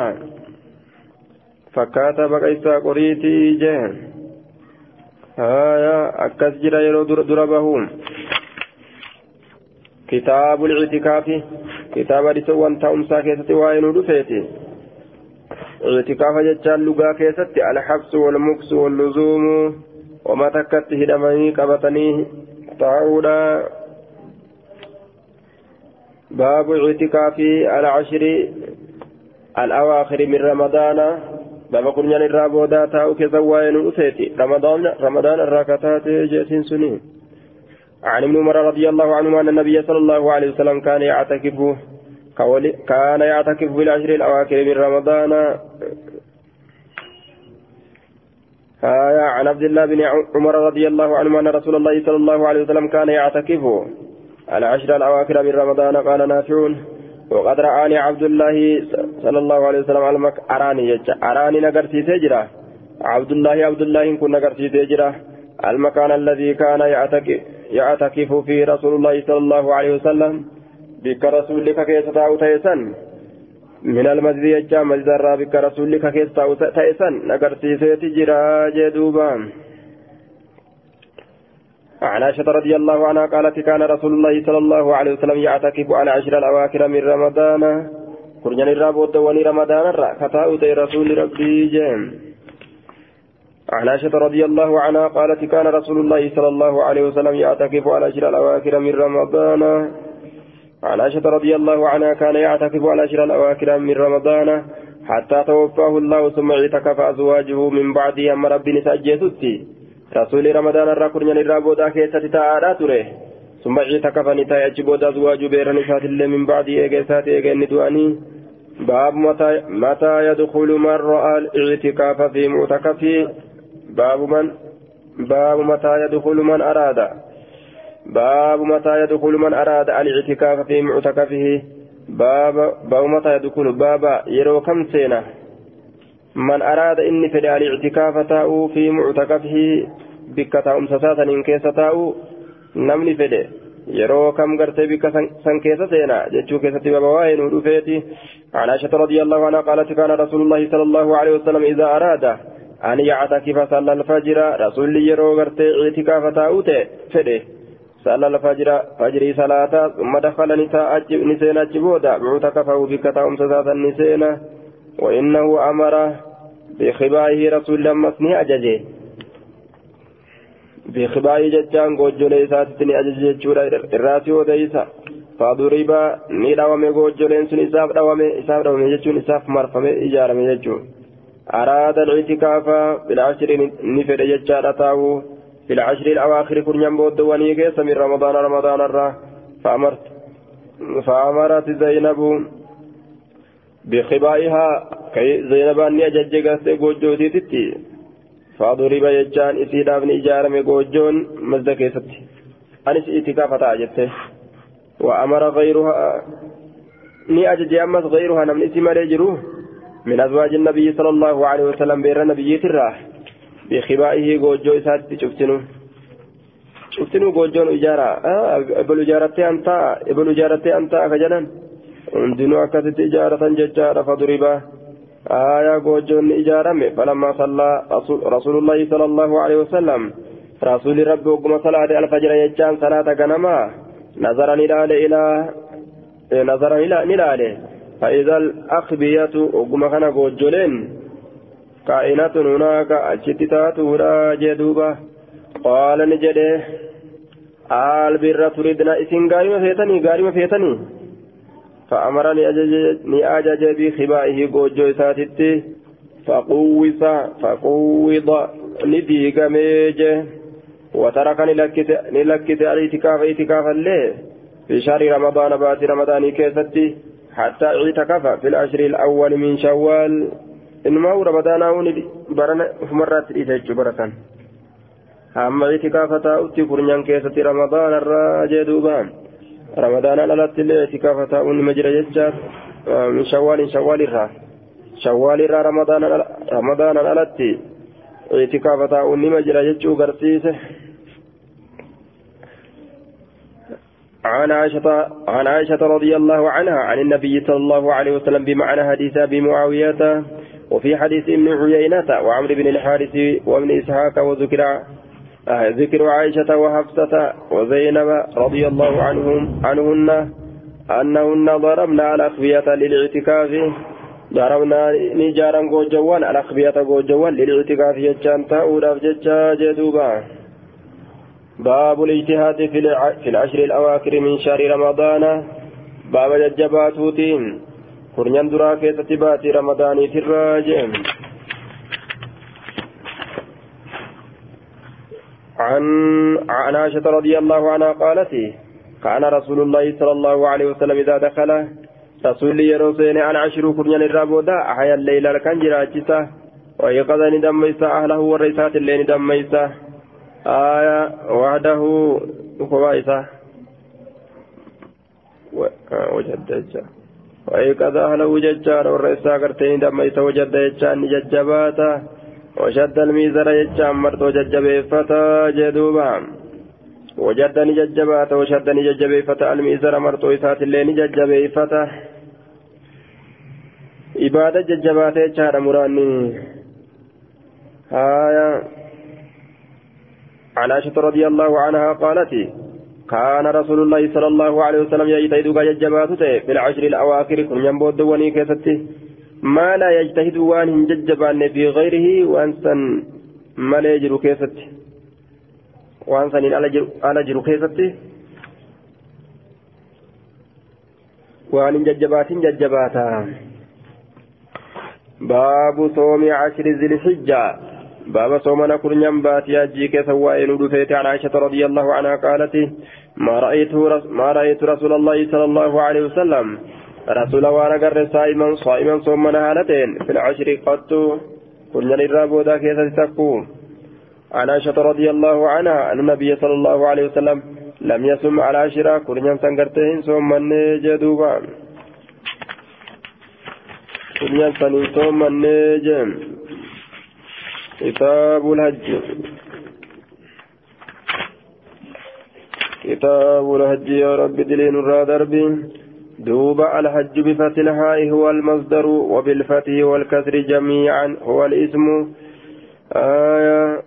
fakkaataa baqaysaa qoriiti jee haya jira yeroo dura bahuun كتاب الاعتكاف كتاب لسوان تأمسا كيستي وائنو دفيتي. اعتكاف جتشان لغا كيستي الحبس والمكس واللزوم وما تكت هدمني قبطني تعودا. باب اعتكاف العشر الأواخر من رمضان. قرنيان الرابودا تاو كيسا وائنو دفيتي رمضان رمضان الراكتات جيسين سنين عن ابن عمر رضي الله عنهما أن النبي صلى الله عليه وسلم كان يعتكف كان يعتكف في العشر الأواخر من رمضان آية عن عبد الله بن عمر رضي الله عنهما أن رسول الله صلى الله عليه وسلم كان يعتكف العشر الأواخر من رمضان قال نافع وقد رآني عبد الله صلى الله عليه وسلم على مك أراني يجا. أراني نقرتي تجرى عبد الله عبد الله كن نقرتي تجرى المكان الذي كان يعتكف فيه رسول الله صلى الله عليه وسلم. بك رسولك كيس تيسن. من المسجد يجا. مسجد بك رسولك كيس تيسن. نقرتي سيتي جرا جدوبا. عن عائشة رضي الله عنها قالت كان رسول الله صلى الله عليه وسلم يعتكف على عشر الأواخر من رمضان. كرجان الرابط وني رمضان كتاوت رسول ربي جيم. عن عائشة رضي الله عنها قالت كان رسول الله صلى الله عليه وسلم يعتكف على عشر الأواخر من رمضان. عن عائشة رضي الله عنها كان يعتكف على عشر الأواخر من رمضان. حتى توفاه الله ثم اعتكف أزواجه من بعده أما ربي نسجيتتي رسول رمضان الركن الرابودا كيسة تعالى تره ثم اعتكف نتاي أجبود أزواج بير نسات اللي من بعد إيجاسات إيجان ندواني باب متى متى يدخل من رأى الاعتكاف في معتكفه باب من باب متى يدخل من أراد باب متى يدخل من أراد الاعتكاف في معتكفه باب باب متى يدخل باب يرو كم سنة من أراد إني فدى الاعتكاف تاؤ في معتكفه بك تاؤم سساتا إن كيس تاؤ نمني فدى yeroo kam gartee bikka san keessa seena jechuu keessatti baba waa'ee nu dhufeeti عن عائشة رضي الله عنها قالت كان رسول الله صلى الله عليه وسلم إذا أراد أن يعتكف صلى الفجر رسول يرو غرتي اعتكاف تاوته فده. صلى الفجر فجري صلاة ثم دخل نساء نسينا جبودا معتكفه بك تاوم سساتا نسينا. وإنه أمر بخبائه رسول لما اسمه أججه بخبائه ججان قوجولي ساتتني أججه جورا الراسي وديسا. فضرب قوجولين سن إساف داومي إساف داومي ججون إساف مرفمي إجارمي ججون أراد الاعتكاف في العشر نفر ججار تاو في العشر الأواخر كن ينبود ونيكيس من رمضان رمضان الرا. فأمرت فأمرت زينب بخبائها كي زينب أني أجججت قوجوتي تتي فضرب يجان إسيداف نجارم قوجون مزدكيست أنس اعتكاف تاجته وأمر غيرها ني أجج أمس غيرها نمن اسم رجره من أزواج النبي صلى الله عليه وسلم بير نبي تراه بخبائه جوجو إسات شفتنو شفتنو جوجو إجارة إبل إجارتي أنت إبل إجارتي أنت أخجلا hundinuu akkasitti ijaaratan jechaadha faduriba goojjoonni ijaarame falammaa sallaa rasuulullaahi sala allahu alaihi wasallam rasuuli rabbi ogguma salaate alfajira jechaan salaata ganamaa nazara ni ilaale ilaa nazara ni ilaale فإذا الأخبية وقم كان قوجلين كائنة هناك أجتتات ولا جدوبة قال نجده آل بر تريدنا إسن قارمة فيتني قارمة فيتني فأمرني أجج أجج بخبائه قوجو ساتتي فقوص فقوض نديق ميجه لكت نلكت الاعتكاف اعتكافا له في شهر رمضان بات رمضان كيستي. حتى اعتكف في العشر الأول من شوال. إنما هو رمضان برنا مرات إيجاج بركان أما اعتكافة أتي فرنيان كيستي رمضان الراجي دوبان. رمضان alatti illee itikafa taa'uun nima jira jecha min shawwaalin shawwaalirraa shawwaalirraa ramadaanan alatti itikafa taa'uun nima jira jechuu garsiise عن عائشة عن عائشة رضي الله عنها عن النبي صلى الله عليه وسلم بمعنى حديث أبي معاوية وفي حديث ابن عيينة وعمرو بن الحارث وابن إسحاق وذكر ذكر عائشة وحفصة وزينب رضي الله عنهم عنهن أنهن ضربنا على أخفية للاعتكاف. ضربنا نجارا جوجوان على أخفية جوجوان للاعتكاف يجان تأولا ججا جدوبا. باب الاجتهاد في العشر الأواخر من شهر رمضان. باب ججباتوتين كرنيان درا كيستبات رمضان تراجم عن عن عائشة رضي الله عنها قالت كان رسول الله صلى الله عليه وسلم إذا دخل رسول يروسين عن عشر كرنيان الرابودا أحيا الليل كان جراجسة ويقظ ندميسة أهله والرئيسات الليل ندميسة آية وحده كويسة وجد ويقظ أهله ججار والرئيسة قرتين دميسة وجد يجان ججباته وشد الميزر يجام مرتو ججبيفتا جدوبا. وجدني ججبات وشدني ججبيفتا الميزر مرتو إسات اللين ججبيفتا إبادة ججبات يجار مراني. آية. عن عائشة رضي الله عنها قالت كان رسول الله صلى الله عليه وسلم يجتهد ججباته في العشر الأواخر كن ينبود وني كيستي. ما لا يجتهد وان هنججبان في غيره وانسا ما لا يجر كيست وانسا على جر كيست وان هنججبات ججباتا. باب صوم عشر ذي الحجة. باب صومنا كرنيان باتي أجي كسوائن ودفيت عن عائشة رضي الله عنها قالت ما رأيت ما رأيت رسول الله صلى الله عليه وسلم رسول وأنا قرر صائما صائما صومنا هالتين في العشر قد كنا للرابودا كيف تكون عن عائشة رضي الله عنها أن النبي صلى الله عليه وسلم لم يصم على عشرة كنا سنقرتين صومنا جدوبا. كنا صومنا جم. كتاب الحج كتاب الحج يا رب دلين الرادربي دوب الحج بفتح الهاء هو المصدر وبالفتح والكسر جميعا هو الاسم. آية.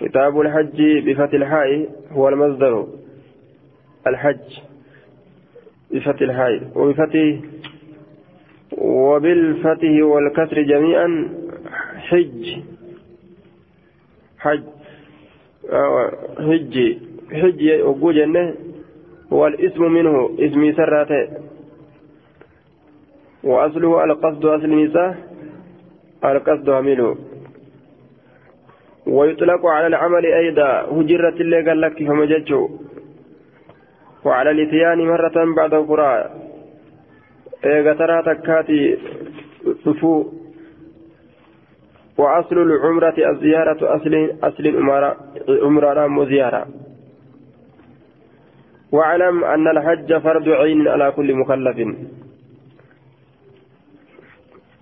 كتاب الحج بفتح الهاء هو المصدر. الحج بفتح الهاء وبفتح وبالفتح والكسر جميعا حج. حج. آه حج. حج وجوجنه هو الاسم منه اسم سراته وأصله القصد أصل نساء القصد منه ويطلق على العمل أيضا هجرة اللي قال لك فمججه وعلى الإتيان مرة بعد أخرى إيغا ترى تكاتي صفو. وأصل العمرة الزيارة أصل أصل العمرة عمرة زيارة. واعلم أن الحج فرض عين على كل مكلف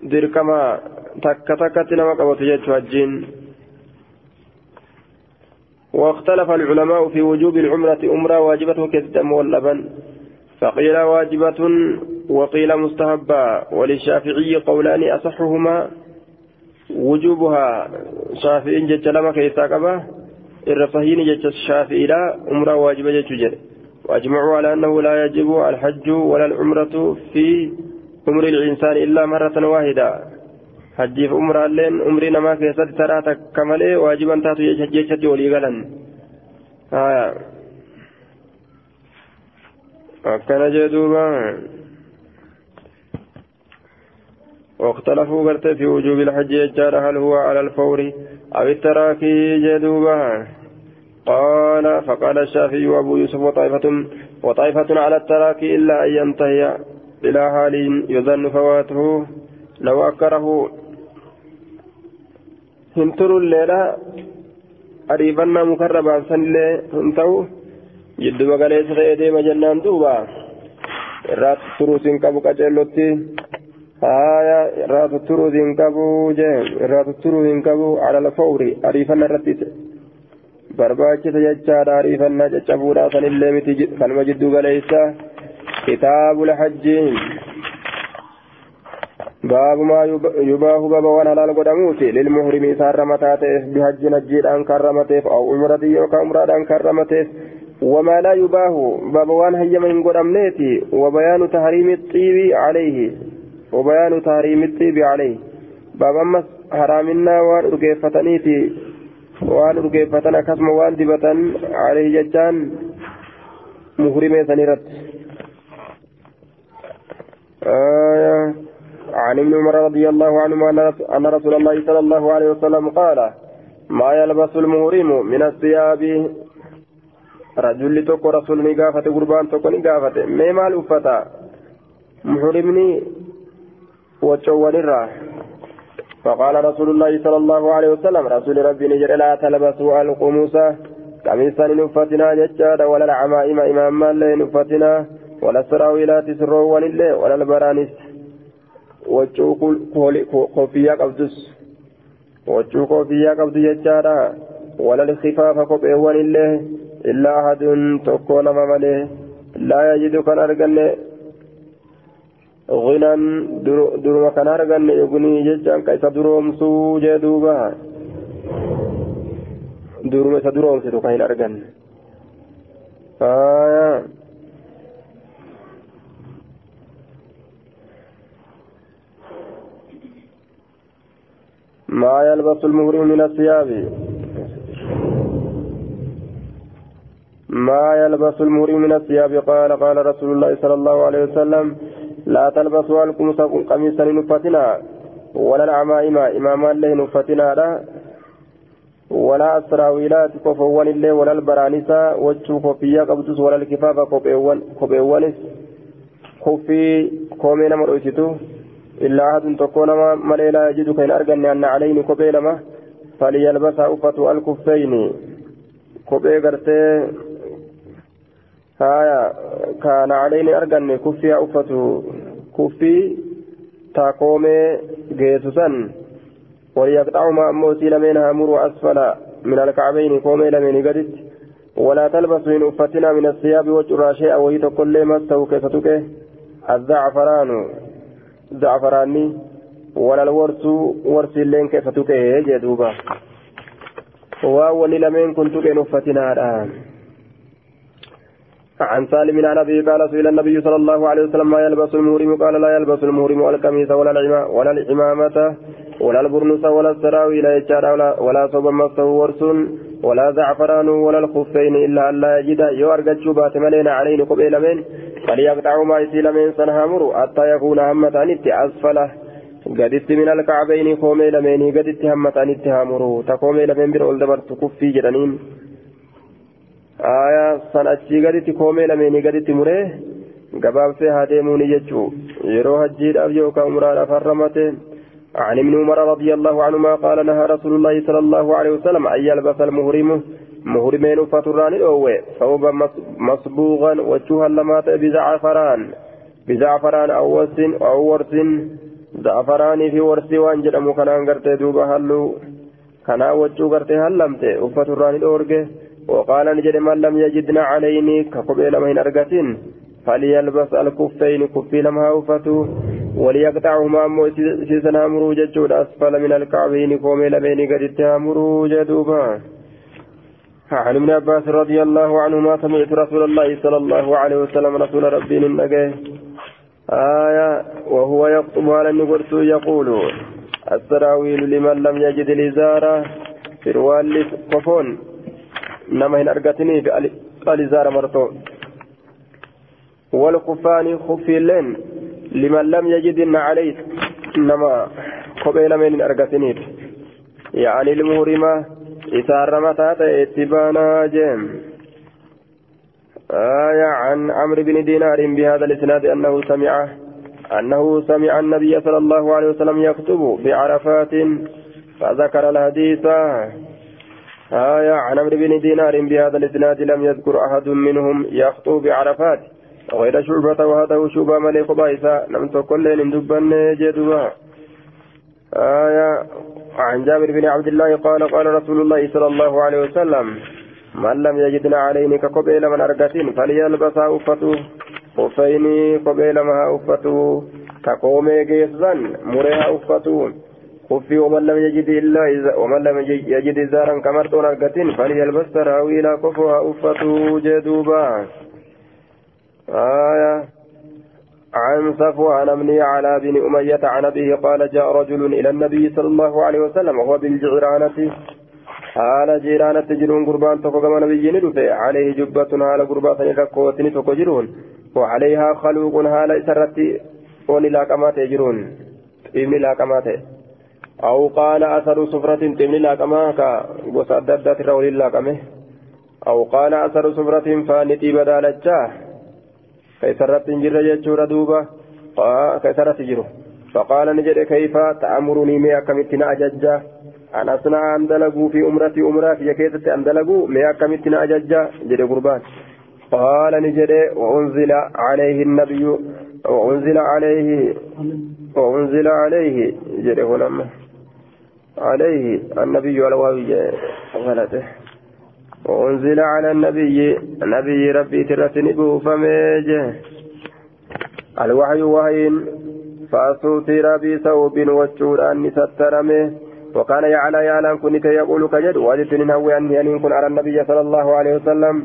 dirqama takka takkatti nama qabatu jechuu واختلف العلماء في وجوب العمرة أمرة واجبة كالدم واللبن فقيل واجبة وقيل مستحبة وللشافعي قولان أصحهما. وجوبها شافعي جج لما كيسا قبا الرفهين جج الشافعي لا أمرة واجبة جج وأجمعوا على أنه لا يجب الحج ولا العمرة في عمر الإنسان إلا مرة واحدة. حجيف عمر اللين عمري نما كيست ترى تكملي واجبا تاتو يجتي ولي غلن. آه. أكن جدوبا واختلفوا قرت في وجوب الحج يجار هل هو على الفور أو التراكي جدوبا قال فقال الشافعي وأبو يوسف وطائفة وطائفة على التراكي إلا أن ينتهي إلى حال يظن فواته. لو أكره هنتر الليلة أريبنا مكربا سنلي هنتو جد مقاليس غيدي مجنان دوبا. irraa tutturuutiin qabu qaceellotti haaya irraa tutturuutiin qabu jee irraa tutturuu hin qabu alal barbaachisa jechaadha ariifannaa caccabuudhaa sanillee miti kanuma jiddu galeessa. كتاب الحج باب ما يباه باب وأنا لا قدموت للمهرم سار متاتف بحج نجيد ان كرمتف أو عمرة يوكا عمرة ان كرمتف وما لا يباه باب وان هي من قدمنيتي وبيان تحريم الطيب عليه وبيان تحريم الطيب عليه باب اما حرامنا وان وان رقيفتنا كسم وان دبتا عليه ججان مهرمي سنيرت آية عن ابن عمر رضي الله عنهما أن رسول الله صلى الله عليه وسلم قال ما يلبس المهرم من الثياب رجل تكو رسول نقافة قربان تكو نقافة ما مال أفتا محرمني وتشوان الراح فقال رسول الله صلى الله عليه وسلم رسول ربي نجر لا تلبسوا القموس قميصا نفتنا ججادا ولا العمائم إماما نفتنا ولا السراويلات سروان الله ولا البرانس. وجو كوفيا قبدس وجو كوفيا قبد يجارا ولا الخفاف كوبيوان الله إلا أحد تكون ممله لا يجد كان أرجل غنى درما كان أرجل يغني ججان كيس دروم سو جدوبا درما سدروم سدو كان أرجل آه ما يلبس المهرم من الثياب ما يلبس المهرم من الثياب قال قال رسول الله صلى الله عليه وسلم لا تلبسوا القمص قميصا نفتنا ولا العمائم إماما له نفتنا لا ولا السراويلات كفوان الله ولا البرانسة وجو كوفيا قبطس ولا الكفاف كوبيوانس كوفي كومينا مرؤيتو إلا أحد تكون ملي لا يجد كين أرجن أن عليه كوبي لما فليلبس أفة الكفين. كوبي قرتي هايا كان عليه أرجن كفي أفة كفي تاكومي جيسوسا وليقطع ما أموتي لمن هامر أسفل من الكعبين كومي لمن قدت. ولا تلبس من أفتنا من الثياب وجرى شيئا وهي تقول مسته كيفتك الزعفران. زعفراني. ولا الورس ورس اللين كيف تكيه جدوبا واولي لمن كنت كين فتنا الآن. عن سالم عن ابي قال سئل النبي صلى الله عليه وسلم ما يلبس المهرم قال لا يلبس المهرم القميص ولا العمامة ولا العمامة ولا البرنس ولا السراويل ولا ولا صوب مسه ورس ولا زعفران ولا الخفين إلا أن لا يجد. يورجت شبات ملينا عليه قبيل من فليقطعوا ما يسيل من سنهامر حتى يكون همتان أسفله قدت من الكعبين قومي لمن قدت همتان اتهامروا تقومي لمن بر دبرت كفي جرانين آية سنأتي قدت قومي لمن قدت مريه gabaabsee haa deemuuni jechuu. Yeroo hajjiidhaaf yookaan umraadhaaf harramate عن ابن عمر رضي الله عنهما قال نهى رسول الله صلى الله عليه وسلم أن يلبس المهرم مهرمين فتران الأوى ثوبا مصبوغا وجوها لما بزعفران بزعفران أو ورس أو ورس زعفران في ورس وانجل مكان قرتي دوبا هلو كنا وجو قرتي هلمت وفتران الأورجه وقال نجد من لم يجدنا عليني كقبيل من أرقتين فليلبس الكفين كفي لما أوفتو وليقطعهما أمو سيسنا مرو ججود أسفل من الكعبين قومي لبين قد اتهامرو جدوبا عن ابن عباس رضي الله عنهما سمعت رسول الله صلى الله عليه وسلم رسول ربي النجاه آية وهو يخطب على النقرس يقول السراويل لمن لم يجد الإزارة في روال قفون نما هن أرقتني الإزارة مرتو والخفان خفي لين لمن لم يجد عليه نما قبيل من أرقتني يعني المهرمة إسار متى اتبانا جيم آية عن عمرو بن دينار بهذا الإسناد أنه سمع أنه سمع النبي صلى الله عليه وسلم يكتب بعرفات فذكر الحديث آية عن عمرو بن دينار بهذا الإسناد لم يذكر أحد منهم يخطب بعرفات. غير شعبة وهذا شعبة ملك بايسا لم تكن لين دبن جدوا آية عن جابر بن عبد الله قال قال رسول الله صلى الله عليه وسلم من لم يجدنا عليه كقبيل من أرقتين فليلبس أفتو خفين قبيل ما أفتو كقومي جيسا مريها أفتو خفي ومن لم يجد إلا إذا ومن لم يجد إزارا كمرتون أرقتين فليلبس تراويل كفها أفتو جدوبا آية عن صفوان بن على بن أمية عن أبيه قال جاء رجل إلى النبي صلى الله عليه وسلم وهو بالجعرانة haala jiiraanatti jiruun gurbaan tokko gama nabiyyiin dhufe. Alayhi jubbatun haala gurbaa san irra kootini tokko jiruun وعليها خلوق هالا إسرتي وني لاقما تجرون إبني لاقما أو قال أثر سفرة تبني لاقما كغوس أددات الرولي لأقمه. أو قال أثر سفرة فانتي بدالجاه كيسرت جر يجور دوبا. كيسرت جرو فقال نجد كيف تأمرني مي أكمتنا أججا. أن أصنع أن في أمرتي أمرا في كيسة أن دلقوا مي أكمتنا أججا. جد قربان. قال نجد وأنزل عليه النبي. وأنزل عليه. وأنزل عليه. جد هنا عليه النبي الواوي غلطه وأنزل على النبي. النبي ربي ترتنبه فميجه الوحي وحي فأسوتر بثوب وجودان سترمه وكان يعلى يعلم كنت يقول كجد. وجدت نهوي أني أن يكون على النبي صلى الله عليه وسلم.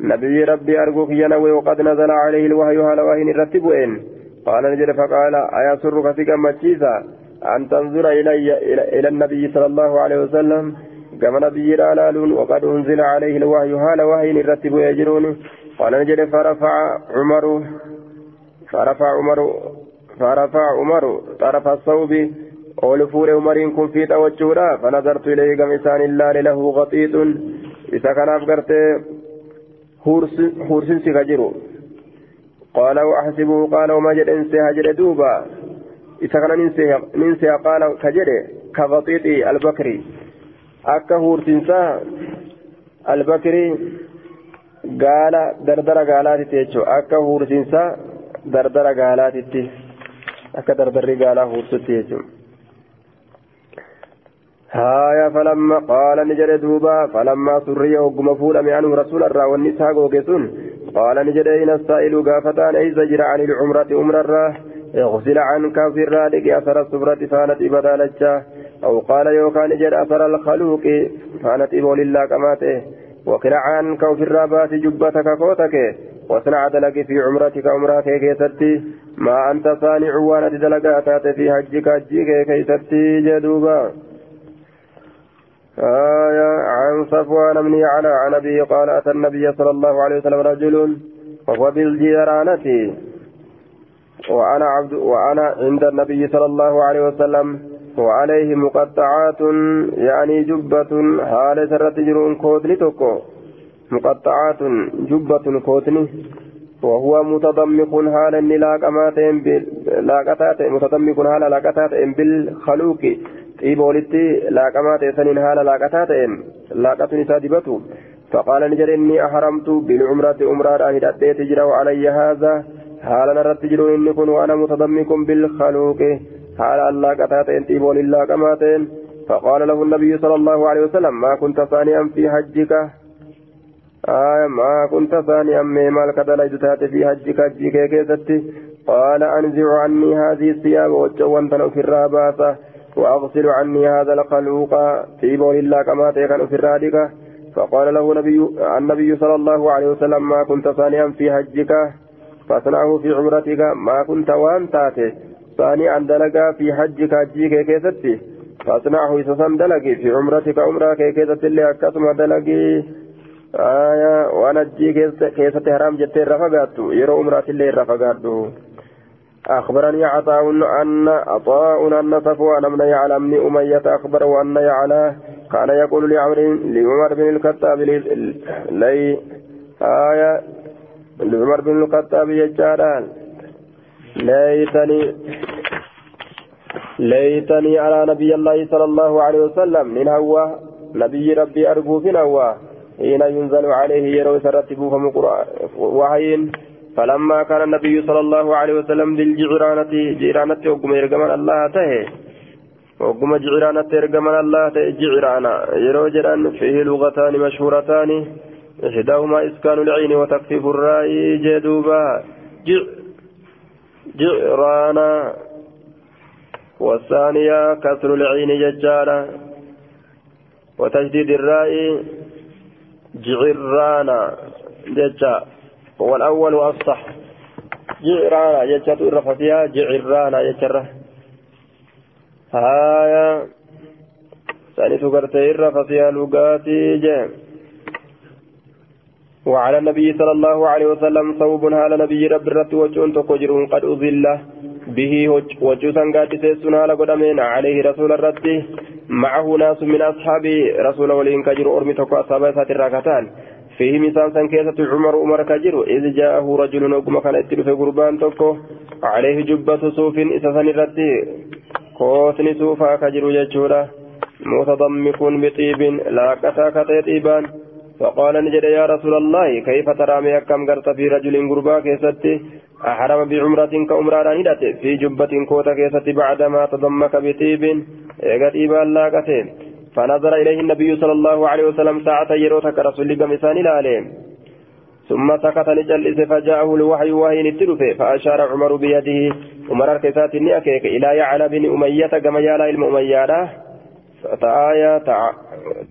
نبي ربي أرجوك ينوي وقد نزل عليه الوحي على وحي رتب إن قال نجد فقال أيسرك فيك مجيزا أن تنظر إلي إلى النبي صلى الله عليه وسلم كما نبي رالال وقد أنزل عليه الوحي هال وحي رتب يجرون. قال نجد فرفع عمر فرفع عمر فرفع عمر طرف الصوب أول فور عمر كن في توجهنا فنظرت إليه كم إنسان الله له غطيط إذا كان أفكرت هورس سكجرو قال وأحسبه قال وما جد إنسي هجر دوبا إذا كان ننسي قال كجر كغطيط البكري akka huurtinsaa albakrii gaala dardara gaalaatitti jechuudha akka huurtinsaa dardara gaalaatitti akka dardarri gaalaa huurtutti jechuudha. هايا فلما قال نجد دوبا فلما سري وقم فول عنه رسول الله والنساء وقسون قال نجد إن السائل قافتان أي زجر عن العمرة أمر الراه اغسل عنك في الرادق أثر الصبرة فانت إبدالجاه أو قال يوكان جد أثر الخلوق فانت إبو لله كماته. وقرع عنك وفي الرابات جبتك كوتك. واصنع دلق في عمرتك عمرك كيستي. ما أنت صانع وأنا دلقاتات في حجك حجك كيستي جدوبا. آية عن صفوان بن على عن أبي قال أتى النبي صلى الله عليه وسلم رجل وهو بالجيرانة. وأنا عبد وأنا عند النبي صلى الله عليه وسلم وعليه مقطعات يعني جبة حال سرت جرون كودني توكو. مقطعات جبة كودني وهو متضمق حال لاقماتين لاقتات متضمق حال لاقتات بالخلوق. ta'e saniin haala laaqataa ta'een laaqatuun isaa dibatu فقال نجر إني أحرمت بالعمرة أمرار أهد أديت جرى علي هذا. حال نرى تجر إني كن وأنا متضمك بالخلوق حال الله قتات انتي بول الله كماتين فقال له النبي صلى الله عليه وسلم ما كنت ثانيا في حجك آه ما كنت ثانيا مالك دليت تاتي في حجك حجك كيستي قال أنزع عني هذه الثياب وجوان في الراباسة وأغسل عني هذا الخلوق بول الله كما تيكن في الرادقة فقال له نبي النبي صلى الله عليه وسلم ما كنت ثانيا في حجك فأصنعه في عمرتك ما كنت وان تاتي. ثانيا دلقا في حجك حجك كيستي فأصنعه إسسان دلقي في عمرتك عمرك كيستي اللي أكسم دلقي. آية وأنا جي كيستي حرام جتي رفقاتو. يرو عمرات اللي رفقاتو. أخبرني عطاء أن عطاء أن صفوان بن يعلى بن أمية أخبر وأن يعلى. كان يقول لعمر لعمر بن الخطاب لي آية لعمر بن الخطاب يجاران. ليتني ليتني على نبي الله صلى الله عليه وسلم. من هو؟ نبي ربي أرجو في هو حين ينزل عليه يروي سرتبوه وحين فلما كان النبي صلى الله عليه وسلم للجعرانة جعرانة وقم يرقمن الله تهي. وقم جعرانة يرقمن الله تهي جعرانة يروجران فيه لغتان مشهورتان. إحداهما إسكان العين وتخفيف الرأي جدوبا جعرانا. والثانية كسر العين ججالا. وتجديد الرأي جعرانا. ججا. هو الأول وأفصح جعرانا جتشات الرفتيها جعرانا جتشرة هايا. ثاني تقرتي الرفتيها لقاتي جيم وعلى النبي صلى الله عليه وسلم صوب هال نبي رب الرت وجون تقجرون قد أذل به وجوسا قد تسنا لقدمين عليه رسول الرت. معه ناس من أصحاب رسول ولين كجر أرمي تقوى أصحاب سات الراكتان فيه مثال سن كيسة عمر عمر كجر. إذ جاءه رجل وقم كان اتلف قربان تكو عليه جبة صوف إسسن الرتي كوتني صوفا كجر يجورا متضمك بطيب لا كتا كتا طيبان فقال نجد يا رسول الله كيف ترى مي كم قرت في رجل قربا كيستي أحرم بعمرة كأمرا ندت في جبة كوتا كيستي بعدما تضمك بطيب طيبان لا كتين فنظر إليه النبي صلى الله عليه وسلم ساعة يروتك رسول قمسان العليم ثم سكت لجلس فجاءه الوحي وهي نتلفه فأشار عمر بيده. عمر الكسات أكيك إلى يعلى بن أمية كما يالا المؤمية. فتآية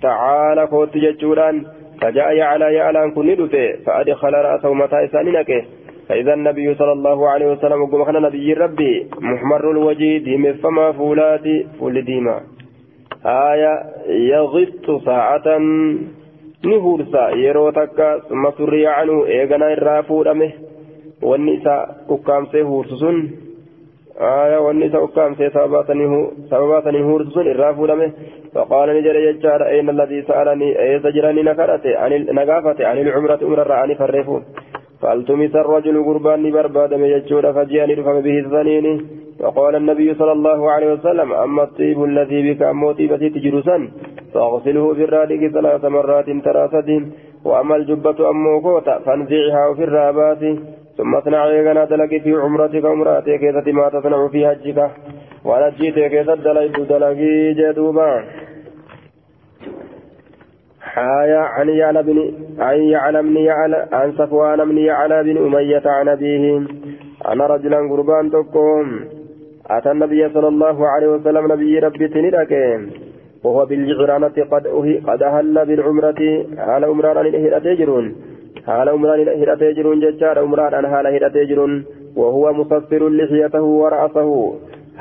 تعالى كوت ججوران. فجاء يعلى يعلى كن ندفه فأدخل رأسه متى إسانينك فإذا النبي صلى الله عليه وسلم قم خنا نبي ربي محمر الوجه ديم فما فولاتي فول ديما. آية يغط ساعة نهورسا يرو تكا ثم سري عنه إيغنا الرافو دمه والنساء أكامسي هورسسون آية والنساء أكامسي سبباتني هورسسون الرافو دمه فقال نجر يجار أين الذي سألني؟ أي سجرني نكرته عن نقافة عن العمرة أمر الرعاني فرفون فألتمس الرجل قربان برباد من يجور فجاني رفم به الظنين وقال النبي صلى الله عليه وسلم أما الطيب الذي بك أمو طيبتي تجرسا فاغسله في الرادق ثلاث مرات ثلاثة وأما الجبة أمو كوتا فانزعها في الرابات. ثم اصنع يغنى في عمرتك عمرتك كيف ما تصنع في حجك. وأنا جيت كيف دلق دلقي جدوبا. حايا عن يعلى بن عن يعلى بن يعلى عن صفوان بن يعلى بن أمية عن أبيه. أنا رجلا قربان تقوم. أتى النبي صلى الله عليه وسلم نبي ربي تندك وهو بالجعرانة قد قد أهل بالعمرة. على عمران الهدى تجرون؟ على عمران الهدى تجرون ججار عمران هال هدى تجرون. وهو مصفر لحيته ورأسه.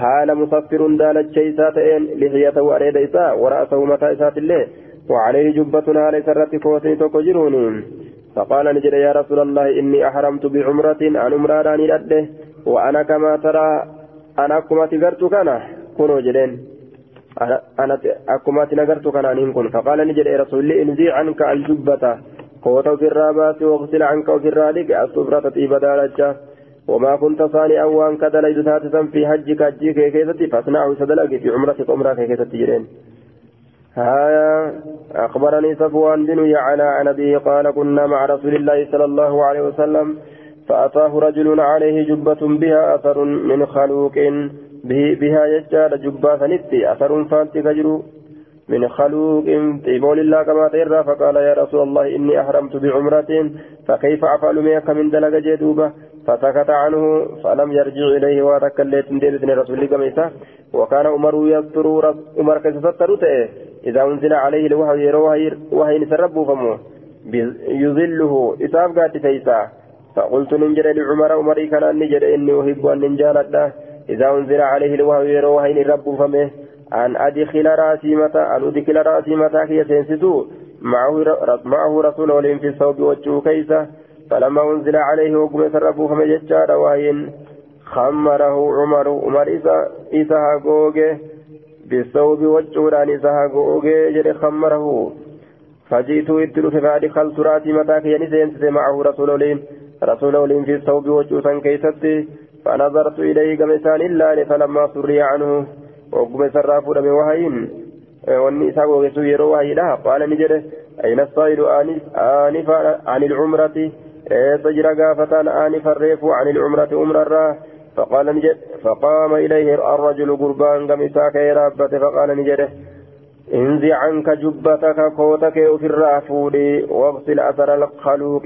حال مصفر دالت شيساتين لحيته أريد إساء ورأسه متى إسات الله وعليه جبة على سرة كوتي تقجرون. فقال نجد يا رسول الله إني أحرمت بعمرة عن عمران الأده وأنا كما ترى أنا أكما تقرت كان كنوا جدين. أنا أكما تنقرت كان أن كن. فقال نجد يا رسول الله إنزي عنك الجبة. قوت في الرابات واغسل عنك وفي الرادق. الصبرة طيبة دالجة. وما كنت صانعا وان كدليت تاتسا في حجك حجك كيفتي فاصنعه سدلك في عمرتك عمرك كيفتي جرين. هايا أخبرني صفوان بن يعلى عن أبيه قال كنا مع رسول الله صلى الله عليه وسلم فأتاه رجل عليه جبة بها أثر من خلوق بها يجعل جبة ثنتي أثر فانت كجرو من خلوق طيبول الله كما تيرى فقال يا رسول الله إني أحرمت بعمرة فكيف أفعل ميك من دلق جدوبة فسكت عنه فلم يرجع إليه وتكلت من دين رسول الله وكان عمر يستر عمر كيستر إذا أنزل عليه الوحي وحي نسرب فمه. يظله. إساف قات فيسا. فقلت ننجر لعمر عمري كان نجر إني أحب أن ننجالت إذا أنزل عليه الوحي وحي نرب فمه. أن أدخل رأسي متى أن أدخل رأسي متى كي سينسدو معه معه رسول في الثوب وجهه كيسة. فلما أنزل عليه وقم سربه فما ججار وهين خمره عمر عمر إذا إذا هاقوغه بالثوب وجهه إذا هاقوغه جري خمره. فجئت إدل فأدخلت رأسي متى كي سينسد معه رسول ولين رسول ولين في الثوب وجهه كيستي فنظرت إليه كمسان الله فلما سري عنه وقم سرى فودم وهين. wanni isaa googessu yeroo waayidha qaala ni jedhe ayna saa'ilu aanifa ani eessa jira gaafataan aanifa reefu ani ilcumrati umrarraa? فقال نجد فقام إليه الرجل قربان قم إساك يرابت فقال نجد انزع عنك جبتك كوتك في الرافود واغسل أثر الخلوق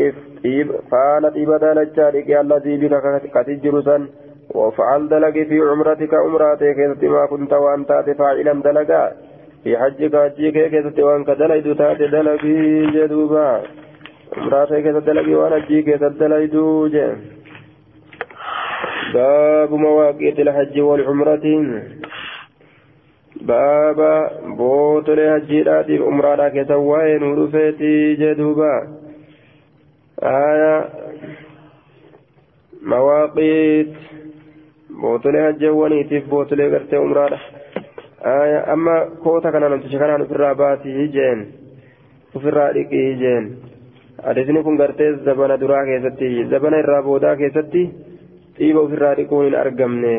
فانا إبدا لجارك الذي بك كتجرسا وفعل دلق في عمرتك عمراتك ما كنت وأنت فاعلا دلقا في حجك حجك وان كدليد تات دلقي جدوبا امراتي كيست دلقي وان حجي كيست دليد باب مواقيت الحج والعمرة باب بوتل حجيرات عمرانا كيسواين ورفيتي جدوبا آية مواقيت بوتل حجوانيتيف بوتل غرتي عمرانا amma koota kana namticha kanaan ofirraa baasii jeen. Ofirraa dhiqii jeen. Adeemsni kun gartee zabana duraa keessatti zabana irraa boodaa keessatti xiiba ofirraa dhiquun hin argamne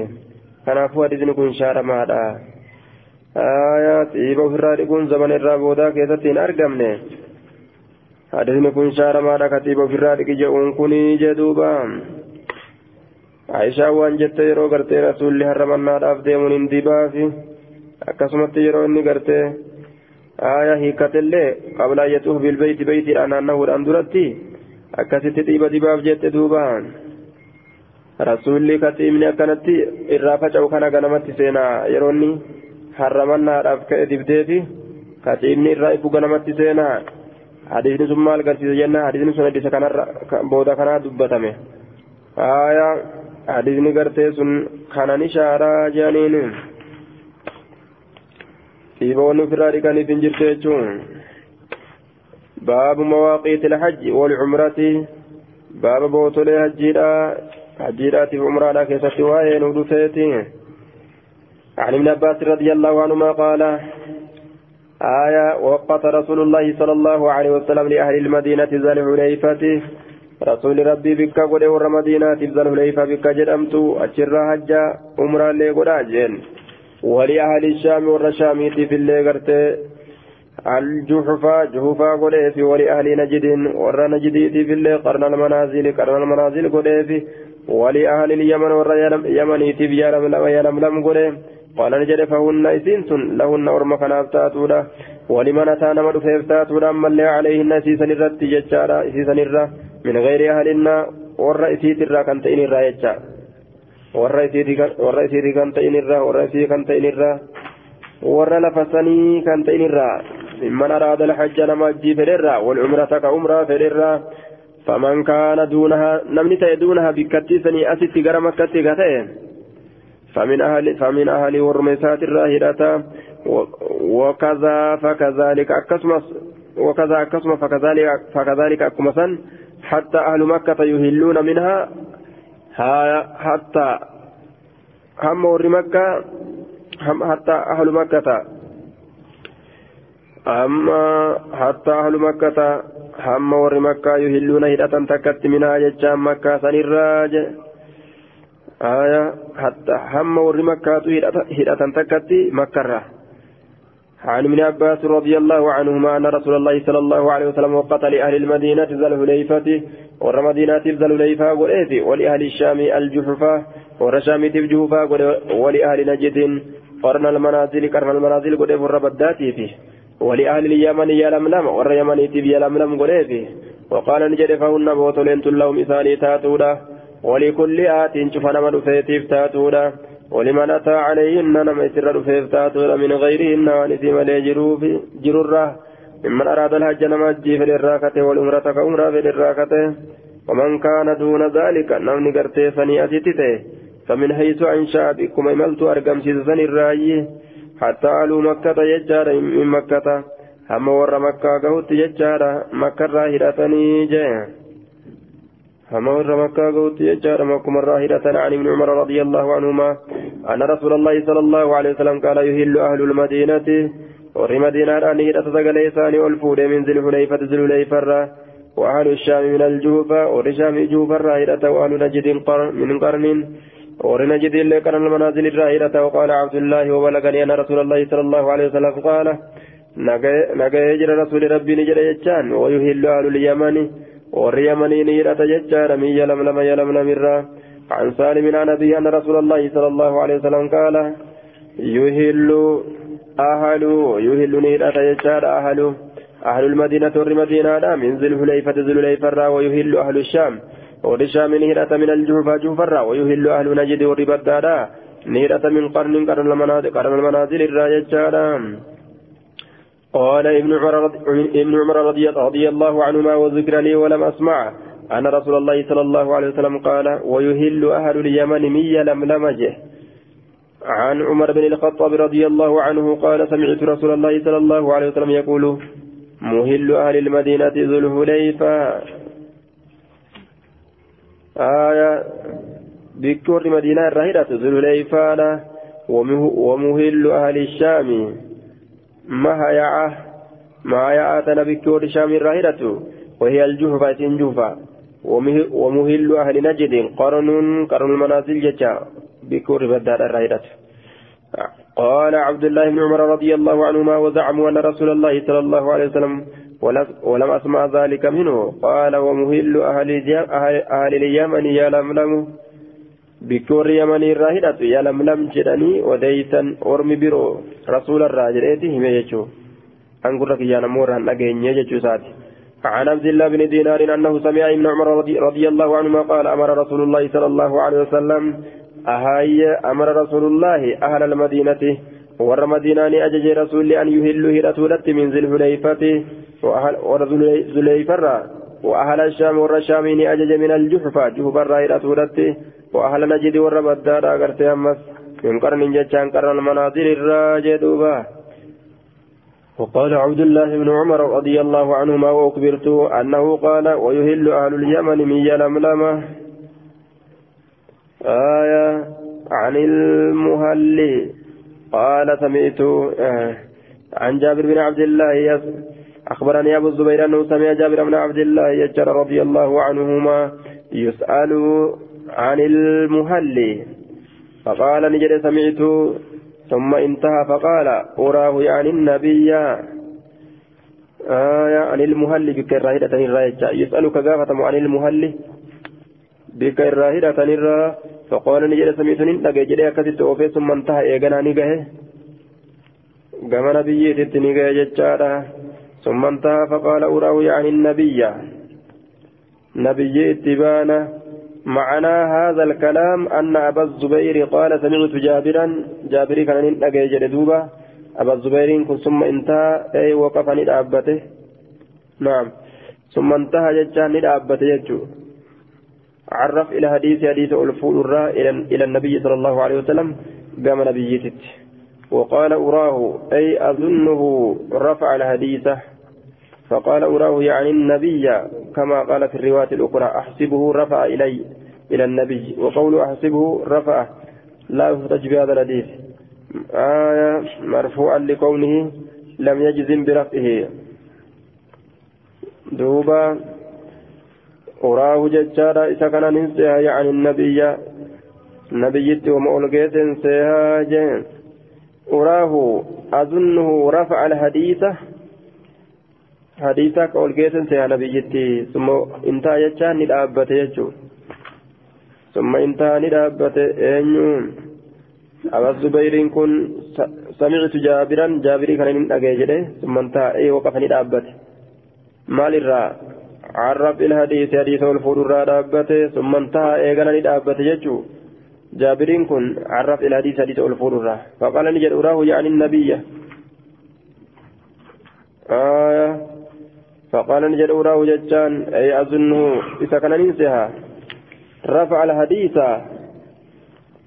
kanaafuu adeemsni kun shaaramaadha xiiba ofirraa dhiquun zabana irraa boodaa keessatti hin argamne adeemsni kun shaaramaadha ka xiiba ofirraa dhiqi jedhuun kunii jedhuuba. Aishaan waan jette yeroo gartee rasuulli harramannaadhaaf deemuun hin dibaafi. akkasumatti yeroo inni gartee aayaa hiikkatillee qabla yatuuf bilbeeyti beeytiidhaan naannahuudhaan duratti akkasitti xiiba dibaaf jette duuba rasuulli katiibni akkanatti irraa faca'u kana ganamatti seenaa yeroo inni harramannaadhaaf ka'e dibdeeti katiibni irraa ifu ganamatti seenaa hadiisni sun maal garsiisa jenna hadiisni sun hadiisa kanarra booda kanaa dubbatame aayaa hadiisni gartee sun kanan ishaaraa hin jirtu jechuun baabu mawaaqiiti alhajji walcumrati baaba bootolee hajjiidha hajjiidhaatiif umraadha keessatti waa'ee nu dhufeeti عن ابن عباس رضي الله عنهما قال آية وقت رسول الله صلى الله عليه وسلم لأهل المدينة ذا الحليفة رسول ربي بك قد ور مدينة ذا الحليفة بك جرمت أشر حجة أمرا لي قد ولأهل الشام والرشاميت في اللي الجحفة جحفة قديفي ولأهل نجد ور نجديتي في اللي قرن المنازل قرن المنازل قديفي ولأهل اليمن ور يمنيتي في يلم لم يلم لم قال نجد فهن إسنس لهن أرم كنافتاتولا ولمن أتى نمر فيفتاتولا أما اللي عليهن سيسن الرد ججارا سيسن الرد من غير أهلنا ور إسيت الرا كنتين ججارا warra isiitii kan ta'in irraa warra isii kan ta'in irraa warra lafa sanii kan ta'in irraa mimman araada alhajja nama ajjii fedherraa walcumrata ka umraa fedherraa faman kaana duunaha namni ta'e duunaha bikkattii sanii asitti gara makkatti ga ta'e فمن أهل فمن أهل ورمسات الراهرة وكذا فكذلك أكسمس وكذا أكسم فكذلك فكذلك أكمسا حتى أهل مكة يهلون منها حتى هم ور مكة حتى أهل مكة أما حتى أهل مكة هم ور مكة يهلون هدأة تكت منها ججام مكة سنراج آية حتى هم ور مكة هدأة تكت مكة عن ابن عباس رضي الله عنهما أن رسول الله صلى الله عليه وسلم وقت لأهل المدينة ذا الهليفة ور مدينة ذا الهليفة ولأهل الشام الجحفة ور شام الجحفة ولأهل نجد قرن المنازل قرن المنازل قد فر بداتي فيه ولأهل اليمن يلملم ور يمن تب يلملم قد فيه وقال نجد فهن بوتلين لهم إساني تاتودا ولكل آت شفنا من فيتيف تاتودا. ولمن أتى عليهن نما يسر فيفتاتون من غيرهن ونسي ملي جرورة. ممن أراد الحج نما جي في الراكة والعمرة كعمرة في الراكة ومن كان دون ذلك نمني قرتي فني أتيته فمن حيث أنشأ بكم إملت أرقم سيزن الرأي. حتى ألو مكة يجار من مكة. هم ور مكة قهوت يجار مكة راهرتني جيه فمر مكة قوت يجار مكم الراهرة عن ابن عمر رضي الله عنهما. أن رسول الله صلى الله عليه وسلم قال يهل أهل المدينة. ور مدينة أن يتسقى ليسان والفود من ذي الحليفة ذي الحليفة. وأهل الشام من الجوفة ور شام جوفة الراهرة وأهل نجد من قرن. ور نجد اللي قرن المنازل الراهرة وقال عبد الله وبلغني أن رسول الله صلى الله عليه وسلم قال نجا يجر رسول ربي نجر يجان. ويهل أهل اليمن. Warri yamanii ni hidhata jechaadha min yalamlama yalamlamirraa عن سالم عن أبي أن رسول الله صلى الله عليه وسلم قال يهل أهل يهل نيرة يجار أهل أهل المدينة والمدينة من ذي الحليفة ذي الحليفة ويهل أهل الشام والشام نيرة من الجوفة جوفة ويهل أهل نجد والربدادا نيرة من قرن قرن المنازل قرن المنازل الراججادا قال ابن عمر ابن عمر رضي, الله عنهما وذكر لي ولم أسمع أن رسول الله صلى الله عليه وسلم قال ويهل أهل اليمن مي لملمجة. عن عمر بن الخطاب رضي الله عنه قال سمعت رسول الله صلى الله عليه وسلم يقول مهل أهل المدينة ذو الهليفة آية بكور مدينة الرهيدة ذو الهليفة ومهل أهل الشام. مهيعة مهيعة تنبك ورشام الراهرة وهي الجهفة جهفة. ومهل أهل نجد قرن قرن المنازل جتا بكور بدار الراهرة قال عبد الله بن عمر رضي الله عنهما وزعموا أن رسول الله صلى الله عليه وسلم ولم أسمع ذلك منه. قال ومهل أهل, أهل اليمن يا لملم بكور يمني الراهدة يا لملم جدني وديسا أرمي برو رسول الراجل إيتي هم يجو أنقر لك يا نمور أن أجين يجو ساتي عن عبد الله بن دينار أنه سمع ابن عمر رضي, رضي الله عنهما قال أمر رسول الله صلى الله عليه وسلم أهاي أمر رسول الله أهل المدينة ور مدينة أجج رسول أن يهلوا هرتولت من ذي الحليفة وأهل الحليفة وأهل الشام ور الشامين أجج من الجحفة جحفة هرتولت وأهل نجد ورب أغرت أمس. من قرن جتان قرن المنازل الراجدوبة وقال عبد الله بن عمر رضي الله عنهما وأخبرت أنه قال ويهل أهل اليمن من يلملمة آية عن المهل. قال سمعت. آه عن جابر بن عبد الله. أخبرني أبو الزبير أنه سمع جابر بن عبد الله يجر رضي الله عنهما يسأل عن المهل. فقال نجد سمعت ثم انتهى فقال أراه يعني النبي. آية عن المهل بك الراهدة يسألك قافة عن المهل بك الراهدة الراهدة فقال نجد سمعت نلقى جدي أكثت أوفي ثم انتهى إيقنا نقه. قام نبي تتنقى ججارة ثم انتهى فقال أراه يعني النبي. نبي اتبانه معنى هذا الكلام أن أبا الزبير قال سمعت جابرا جابري كان نجي دوبا أبا الزبير كن ثم انتهى أي وقف ندابته نعم. ثم انتهى ججان ندابته يجو. عرف إلى حديث حديث الفول إلى إلى النبي صلى الله عليه وسلم قام نبيتت وقال أراه أي أظنه رفع الحديث فقال أراه يعني النبي كما قال في الرواية الأخرى أحسبه رفع إلي إلى النبي. وقول أحسبه رفع لا يفتج بهذا الحديث. آية مرفوعا لكونه لم يجزم برفعه. دوبا أراه ججارا كان ننسيها يعني النبي. نبيتي ومؤلقيت سيها جين أراه أظنه رفع الحديث حديثك أولجيت يا نبي جتي ثم انتهى يجان ندابت يجو ثم انتهى ندابت أنيون أبا الزبير كن سمعت جابرا جابري كان من أجيجده ثم انتهى أي وقف ندابت مال الرا عرب الحديث حديث الفور الرا دابته ثم انتهى إيغانا ندابت يجو جابرين كن عرف إلى حديث الفور فقال نجد أراه يعني النبي آية فقال نجد أراه ججان أي أظنه إذا كان ننسها. رفع الحديث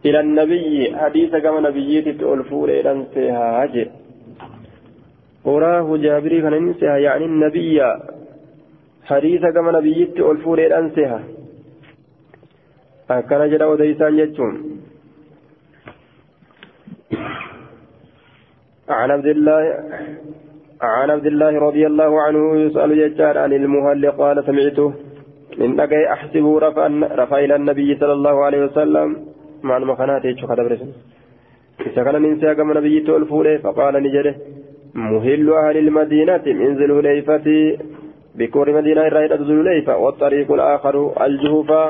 إلى النبي حديث كما نبيتي ألفور إلى انتهى هجي أراه جابري كان ننسها يعني النبي. حديث كما نبيتي ألفور إلى انتهى akkana jedha odeysaan jechuun عن عبد الله عن عبد الله رضي الله عنه يسأل ججار عن المهل قال سمعته. من أجي أحسبه رفع رفع إلى النبي صلى الله عليه وسلم. مع المخانات يجو خدب رسم إذا كان من سياق من نبي تولفوله فقال نجده مهل أهل المدينة من ذي بكور مدينة الرائدة ذو والطريق الآخر الجهوفة.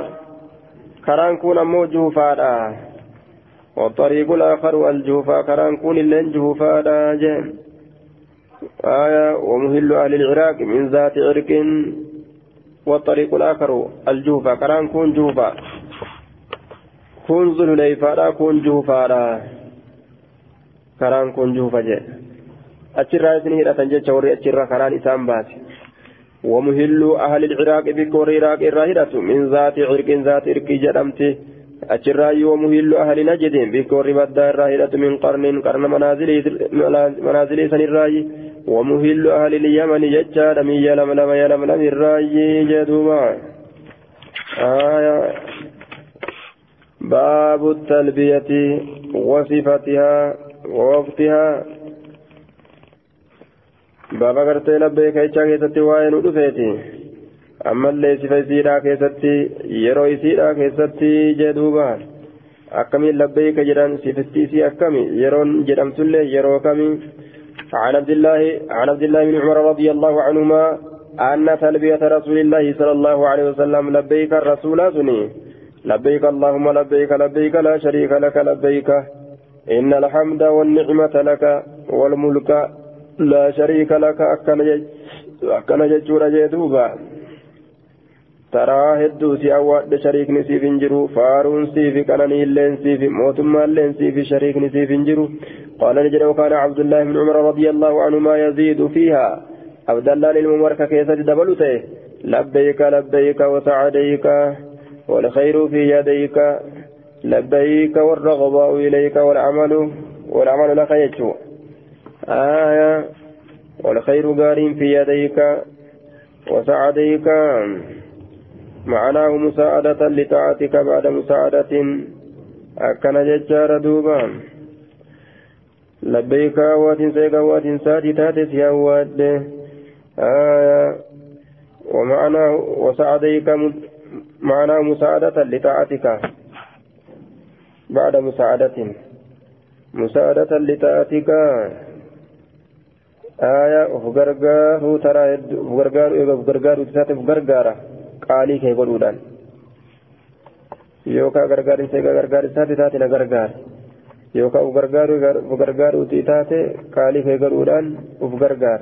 karaan kun ammoo juufaadha والطريق الآخر الجوفا كران كون اللين جوفا جيم آية ومهل أهل العراق من ذات عرق والطريق الآخر الجوفا كران كون جوفا كون ذو الهليفا كون جوفا كران كون جوفا جي أتشرا إسنه رتنجي شوري أتشرا كران إسان باسي. ومهل أهل العراق بكور العراق الراهدة من ذات عرق ذات عرق جرمته أجراي ومهل أهل نجد بكور بدأ الراهدة من قرن قرن منازل منازل سن الراي ومهل أهل اليمن ججار من يلم لم يلم لم الراي جدوما. آية. باب التلبية وصفتها ووقتها. gartee labbee keechaa keessatti waa'ee nu dhufeeti ammallee sifa isiidhaa keessatti yeroo isiidhaa keessatti jedhuuba akkamiin labbeeka jedhan sifatti isii akkami? Yeroon jedhamtullee yeroo kami? عن عبد الله عن عبد الله بن عمر رضي الله عنهما أن تلبية رسول الله صلى الله عليه وسلم لبيك الرسول سني لبيك اللهم لبيك لبيك لا شريك لك لبيك إن الحمد والنعمة لك والملك لا شريك لك أكن ترى هدو سي أواد شريك نسيف انجرو فارون سيف كنني اللين سيف موتما اللين سيف شريك نسيف انجرو قال نجد وكان عبد الله بن عمر رضي الله عنهما يزيد فيها عبد الله للممركة كيسة دبلته لبيك لبيك وسعديك والخير في يديك لبيك والرغباء إليك والعمل والعمل لك يجو آية والخير قار في يديك وسعديك معناه مساعدة لطاعتك بعد مساعدة. أكن ججار دوبا. لبيك وات سيك وات ساتي تاتي سيوات آية ومعناه وسعديك معناه مساعدة لطاعتك بعد مساعدة. مساعدة لطاعتك. آية وفقرقارو ترى وفقرقارو تساتي وفقرقارا qaalii kee godhuudhaan yookaan gargaarsa egaa gargaarsa taate na gargaar yookaan uf gargaaru uf gargaaruuti taate qaalii kee godhuudhaan uf gargaar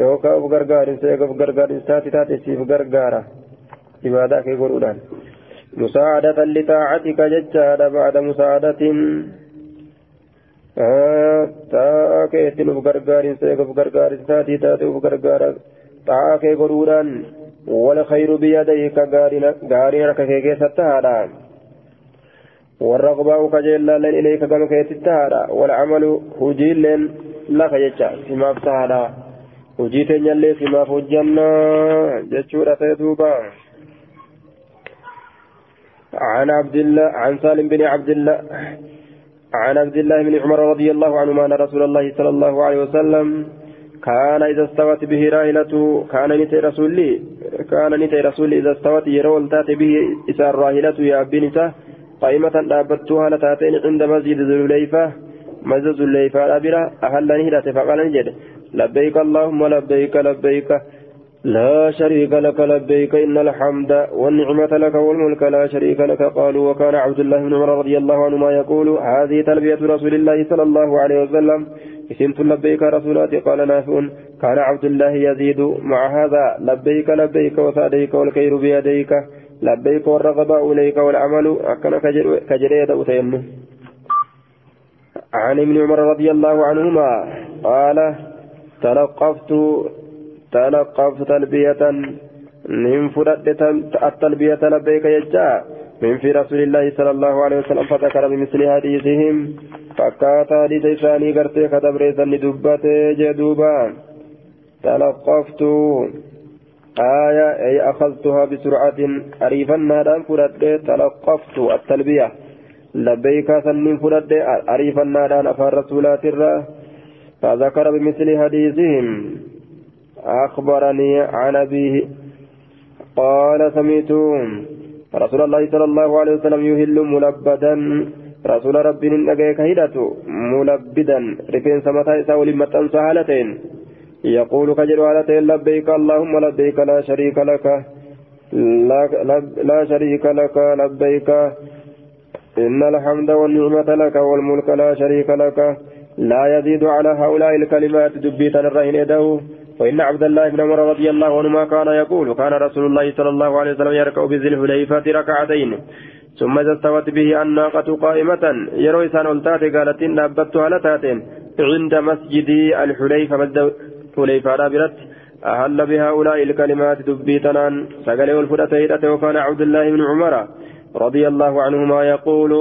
yookaan uf gargaarinsa egaa uf gargaarinsa taate siif gargaara ibaadaa kee godhuudhaan مساعدة لطاعتك ججاد بعد مساعدة تاكيت uf gargaarinsa egaa uf gargaarinsa taate uf gargaara godhuudhaan والخير بيديك غارين كيكي ستهادا. والرغباء كجيلا لن إليك كما كيتتهادا والعمل هجيل لك يجا سما فتهادا هجيت يلي سما فجنا جتشورة تيدوبا. عن عبد الله عن سالم بن عبد الله عن عبد الله بن عمر رضي الله عنهما أن رسول الله صلى الله عليه وسلم كان إذا استوت به راهلته كان نتي رسولي كان نتي رسولي إذا استوت يرول تات به إسار راهلته يا بنته قائمة دابتها لتاتين عند مسجد ذو الحليفة مزز الليفة برا أهلني هدت فقال نجد. لبيك اللهم لبيك لبيك لا شريك لك لبيك إن الحمد والنعمة لك والملك لا شريك لك. قالوا وكان عبد الله بن عمر رضي الله عنهما يقول هذه تلبية رسول الله صلى الله عليه وسلم. اسمت لبيك رسولاتي قال نافع كان عبد الله يزيد مع هذا لبيك لبيك وسعديك والخير بيديك لبيك والرغباء إليك والعمل أكن كجرية أتيمه عن ابن عمر رضي الله عنهما قال تلقفت تلقفت تلبية من فرد التلبية لبيك يجا من في رسول الله صلى الله عليه وسلم فذكر بمثل حديثهم فكات حديث إساني قرتي كتب ريسا ندبت جدوبا. تلقفت. آية أي أخذتها بسرعة. أريفا نادان فرد تلقفت. التلبية. لبيك سنين فرد أريفا نادان أفار رسولات فذكر بمثل حديثهم. أخبرني عن أبيه. قال سمعت. رسول الله صلى الله عليه وسلم يهل ملبدا. رسول ربي نجاك هدته ملبدا. رفين سمتا إساء لمتان سهالتين يقول كجر هالتين لبيك اللهم لبيك لا شريك لك. لا, لا شريك لك. لبيك. إن الحمد والنعمة لك والملك لا شريك لك. لا يزيد على هؤلاء الكلمات دبيتا الرهن يده. وإن عبد الله بن عمر رضي الله عنهما كان يقول كان رسول الله صلى الله عليه وسلم يركع بذي الحليفة ركعتين. ثم إذا استوت به الناقة قائمة يروي سان ألتات قالت إن أبدت على تاتين عند مسجد الحليفة مسجد حليفة رابرت أهل بهؤلاء الكلمات دبيتنان سقل والفرة وكان عبد الله بن عمر رضي الله عنهما يقول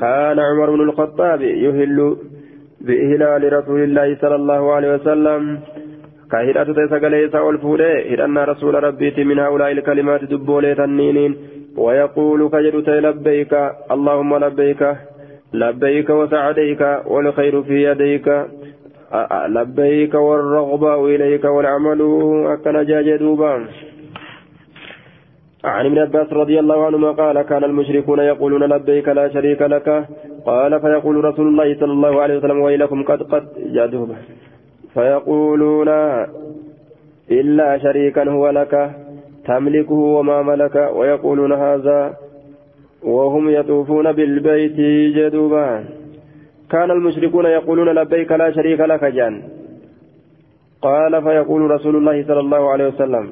كان عمر بن الخطاب يهل بإهلال رسول الله صلى الله عليه وسلم. كهدأت تسقلي سأول فولي هدأنا رسول ربي من هؤلاء الكلمات دبولي تنينين ويقول كجدت لبيك اللهم لبيك لبيك وسعديك والخير في يديك لبيك والرغبة إليك والعمل أكن جاجدوبا عن ابن عباس رضي الله عنهما قال كان المشركون يقولون لبيك لا شريك لك قال فيقول رسول الله صلى الله عليه وسلم ويلكم قد قد جادوبا فيقولون إلا شريكا هو لك تملكه وما ملك ويقولون هذا وهم يطوفون بالبيت جدوبا. كان المشركون يقولون لبيك لا شريك لك جان. قال فيقول رسول الله صلى الله عليه وسلم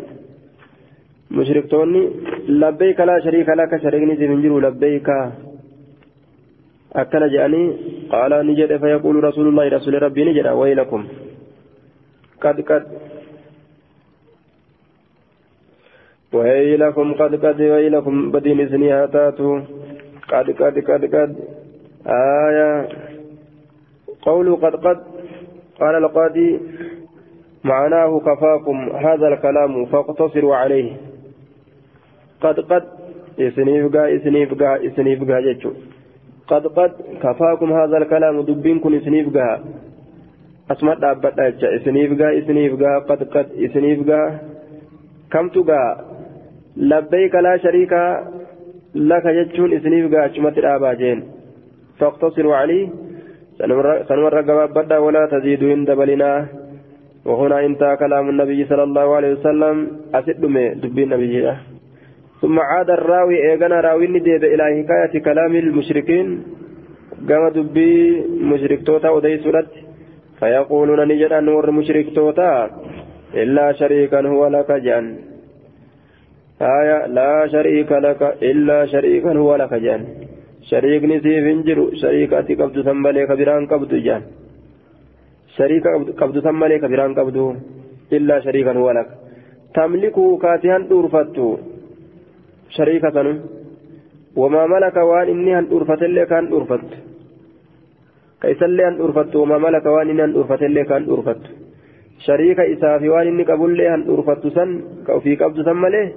مشركتوني لبيك لا شريك لك شريكني سنجر لبيك. أكل جاني قال نجد فيقول رسول الله رسول ربي نجد ويلكم. قد قد ويلكم قد قد ويلكم بدين سنيها تاتو قد قد قد قد آية. قولوا قد قد قال القاضي معناه كفاكم هذا الكلام فاقتصروا عليه. قد قد isiniif gaa isiniif gaa isiniif gaa jechuun qad qad kafaakum haadha asuma dhaabbadha jecha isiniif gaa isiniif gaa qad qad isiniif gaa kamtu gaa labbayka laa shariikaa laka jechuun isiniif gaa achumatti dhaabaa jeen faqtasiru calii سنمر قبابدا ولا تزيدوا عند بلنا وهنا انتهى كلام النبي صلى الله عليه وسلم أسد دبي النبي ثم عاد الراوي إيغانا راوي نديب إلى حكاية كلام المشركين قام دبي مشرك توتا ودي سورت فيقولون نجد أن ور مشرك توتا إلا شريكا هو لك جان آية لا شريك لك إلا شريكا هو لك جان شريكني سيف انجرو شريكاتي قبض ثمالي كبيران قبض جان شريك قبض ثمالي كبيران قبض إلا شريكا هو لك. تملكه كاتيان دورفتو. شريكة وما ملك وان إني أن أرفت اللي كان أرفت كيس اللي أن أرفت وما ملك وان إني أن أرفت اللي كان أرفت شريك إسافي وان إني قبل لي أن أرفت سن في قبض سن مليه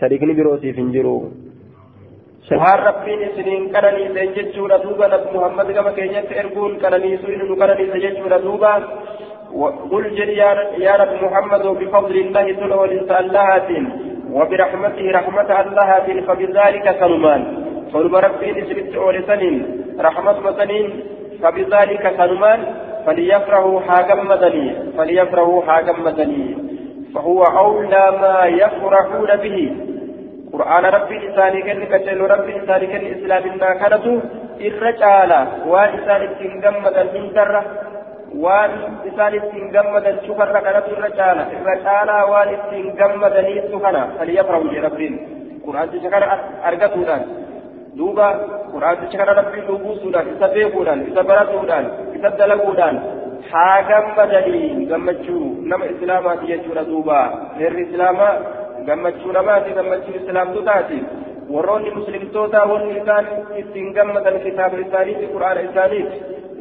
شريكني بروسي فنجرو waan rabbiin isiniin qananiisen jechuudha duuba nabi muhammad gama keenyatti erguun qananiisu inni nu qananiise jechuudha duuba قل جل يا رب محمد بفضل الله تلو الإنسان لهاتين وبرحمته رحمة الله فبذلك سلمان صلب ربي نسبت أولسنين رحمة مسنين فبذلك كنمان فليفرحوا حاجمدني فليفرحوا حاجمدني فهو أولى ما يفرحون به. قرآن ربي إساني كن كتل ربي إساني كن إسلام إنا كانت إرجالا وان إساني تنجمدا من درة. وان إساني تنجمدا شكر كانت إرجالا إرجالا وان تنجمدا نيسكنا فليفرحوا لربين قرآن تشكر أرقتنا duuba quraanticha kana rabbii dhuguusuudhaan isa beekuudhaan isa baratuudhaan isa dalaguudhaan haa gammadanii gammachuu nama islaamaati jechuudha duuba heerri islaamaa gammachuu namaati gammachuu islaamtotaati warroonni muslimtoota wanni isaan ittiin gammadan kitaaba isaaniiti quraana isaaniiti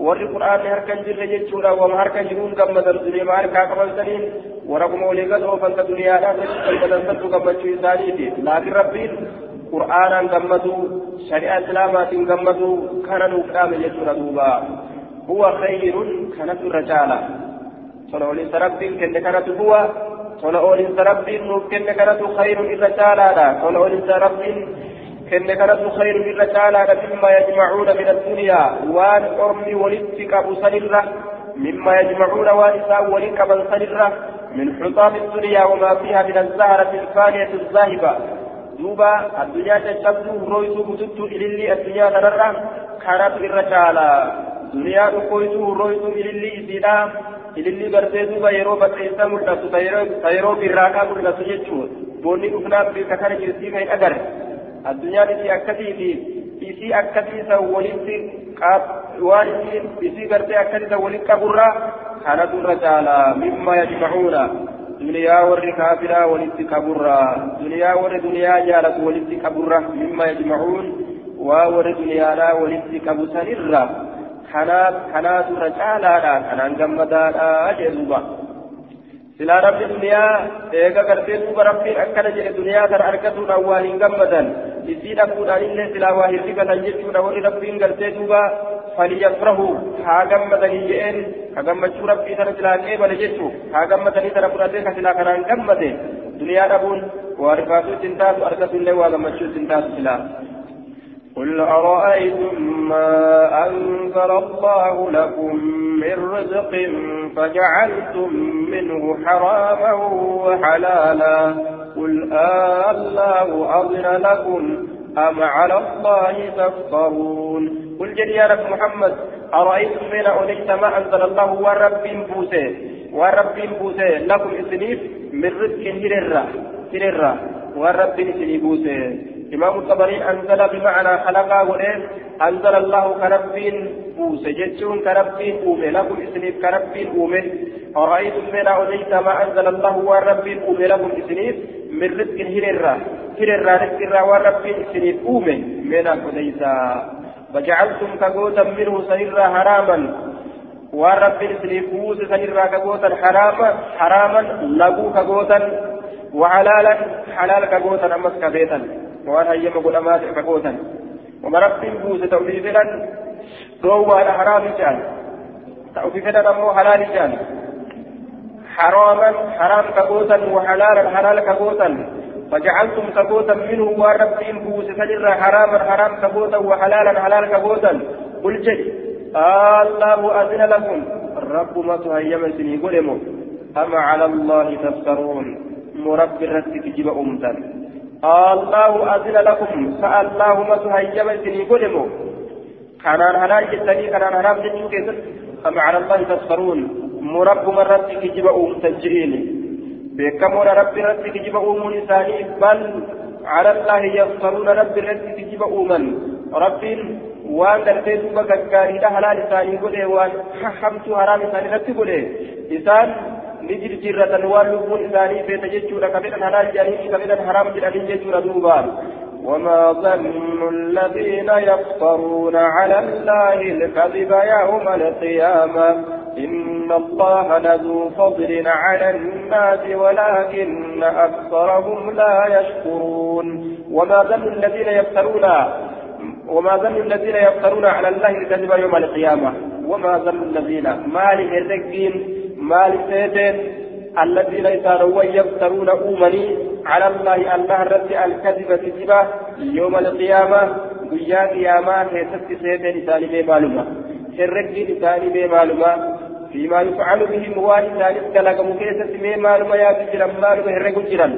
warri quraanni harka hin jirre jechuudha wama harka jiruun gammadan duniyaa harkaa qabansaniin waraquma walii gad oofanta gammachuu isaaniiti laakiin rabbiin jechuudha duuba huwa khayrun kanatu irra caala tola oliinsa rabbiin kenne kanatu huwa tola oliinsa rabbiin nuuf kenne kanatu khayrun irra caalaadha tola oliinsa rabbiin kenne kanatu khayrun irra caalaadha mimma yajmacuuna min addunyaa waan ormi walitti qabu sanirra مما يجمعون وانسان ولقبا سنرة من حطام الدنيا وما فيها من الزهرة الفانية الزاهبة duuba addunyaa caccabduu hurrooysuu gututtuu ilillii addunyaa kanarra kanatu irra caala duniyaa dhukkooysuu hurrooysuu ilillii isiidha ilillii gartee duuba yeroo baxeessaa mul'atu ta yeroo birraaqaa mul'atu jechuun boonni dhufnaan beeka kana jirtii kan agarre addunyaan isii akkasiiti isii akkasiisa walitti waan isii gartee akkasiisa walitti qaburraa kanatu irra caala warri kaafiraa walitti qaburra duniyaa warri duniyaa jaalatu walitti qaburra mimma yajmacuun waa warri duniyaadhaa walitti qabu sanirra kanaatu irra caalaadha kanaan gammadaadha jee duuba silaa rabbi duniyaa eega gartee duuba rabbiin akkana jedhe duniyaa kana argatuudhaan waa hin gammadan isii dhabuudhaan illee silaa waa hin rigatan jechuudha warri rabbiin gartee duuba فليفرحوا هاجم مدني جئين هاجم مشهور في سنة لا كيبل جتو هاجم مدني سنة فراتي كسلا كنان جم مدين دنيا أبون وارفاتو تنتاس أركس الله وهاجم مشهور تنتاس سلا قل أرأيتم ما أنزل الله لكم من رزق فجعلتم منه حراما وحلالا؟ قل آه آلله أذن لكم أم على الله تفترون؟ قل جل يا رب محمد أرأيتم من أوليت ما أنزل الله ورب بوسى ورب بوسى لكم إسنيف من رزق هررة هررة ورب إسنيف بوسى إمام الطبري أنزل بمعنى خلقا وليه أنزل الله كرب بوسى جتشون كرب أومي لكم إسنيف كرب أومي أرأيتم من أوليت ما أنزل الله ورب أومي لكم إسنيف من رزق هررة هررة رزق ورب إسنيف أومي من أوليتا فجعلتم كغوتا منه سنرا حراما. ورب سنفوز سنرا كغوتا حراما. حراما لغو كغوتا. وحلالا. حلال كغوتا أمس كبيتا وأنا هيما قل أمات كغوتا وما رب بوز توفيفلا روى حرام جان توفيفلا أمو حلال جان حراما حرام كغوتا وحلالا حلال كغوتا فجعلتم كبوتا منه ورب بوس فجر حراما حرام كبوتا وحلالا حلال كبوتا قل جي الله أذن لكم الرب ما تهيم سني قلموا أما على الله تفترون مرب الرتك جب أمتا الله أذن لكم فالله ما تهيم سني قلموا كانان حلال جتني كانان حرام جتني أما على الله تفترون مرب مرتك جب أمتا جئيني بكمون رب رب تجيب أومون إساني بل على الله يفترون رب رب تجيب أومن رب درتي دوبا غغاري ده حلال إساني قولي وان ححمت حرام إساني رب قولي إسان نجر جرة وان لبون إساني بيت جيجورا كبيرا حلال جاني كبيرا حرام جاني جيجورا دوبا وما ظن الذين يفترون على الله الكذب يوم القيامة إن الله لذو فضل على الناس ولكن أكثرهم لا يشكرون وما ظن الذين يفترون وما ظن الذين يفترون على الله الكذب يوم القيامة وما ظن الذين مال الرقين مال سيدين الذين يساروا يفترون أومني على الله الله رد الكذب كذبا يوم القيامة ويا قيامة كيست سيدين سالمي معلومة herregdiin isaanii mee maaluma فيما يفعل بهم وان ثالث كلكم كيسة مي معلومة يا جرا معلومة هرقوا جرا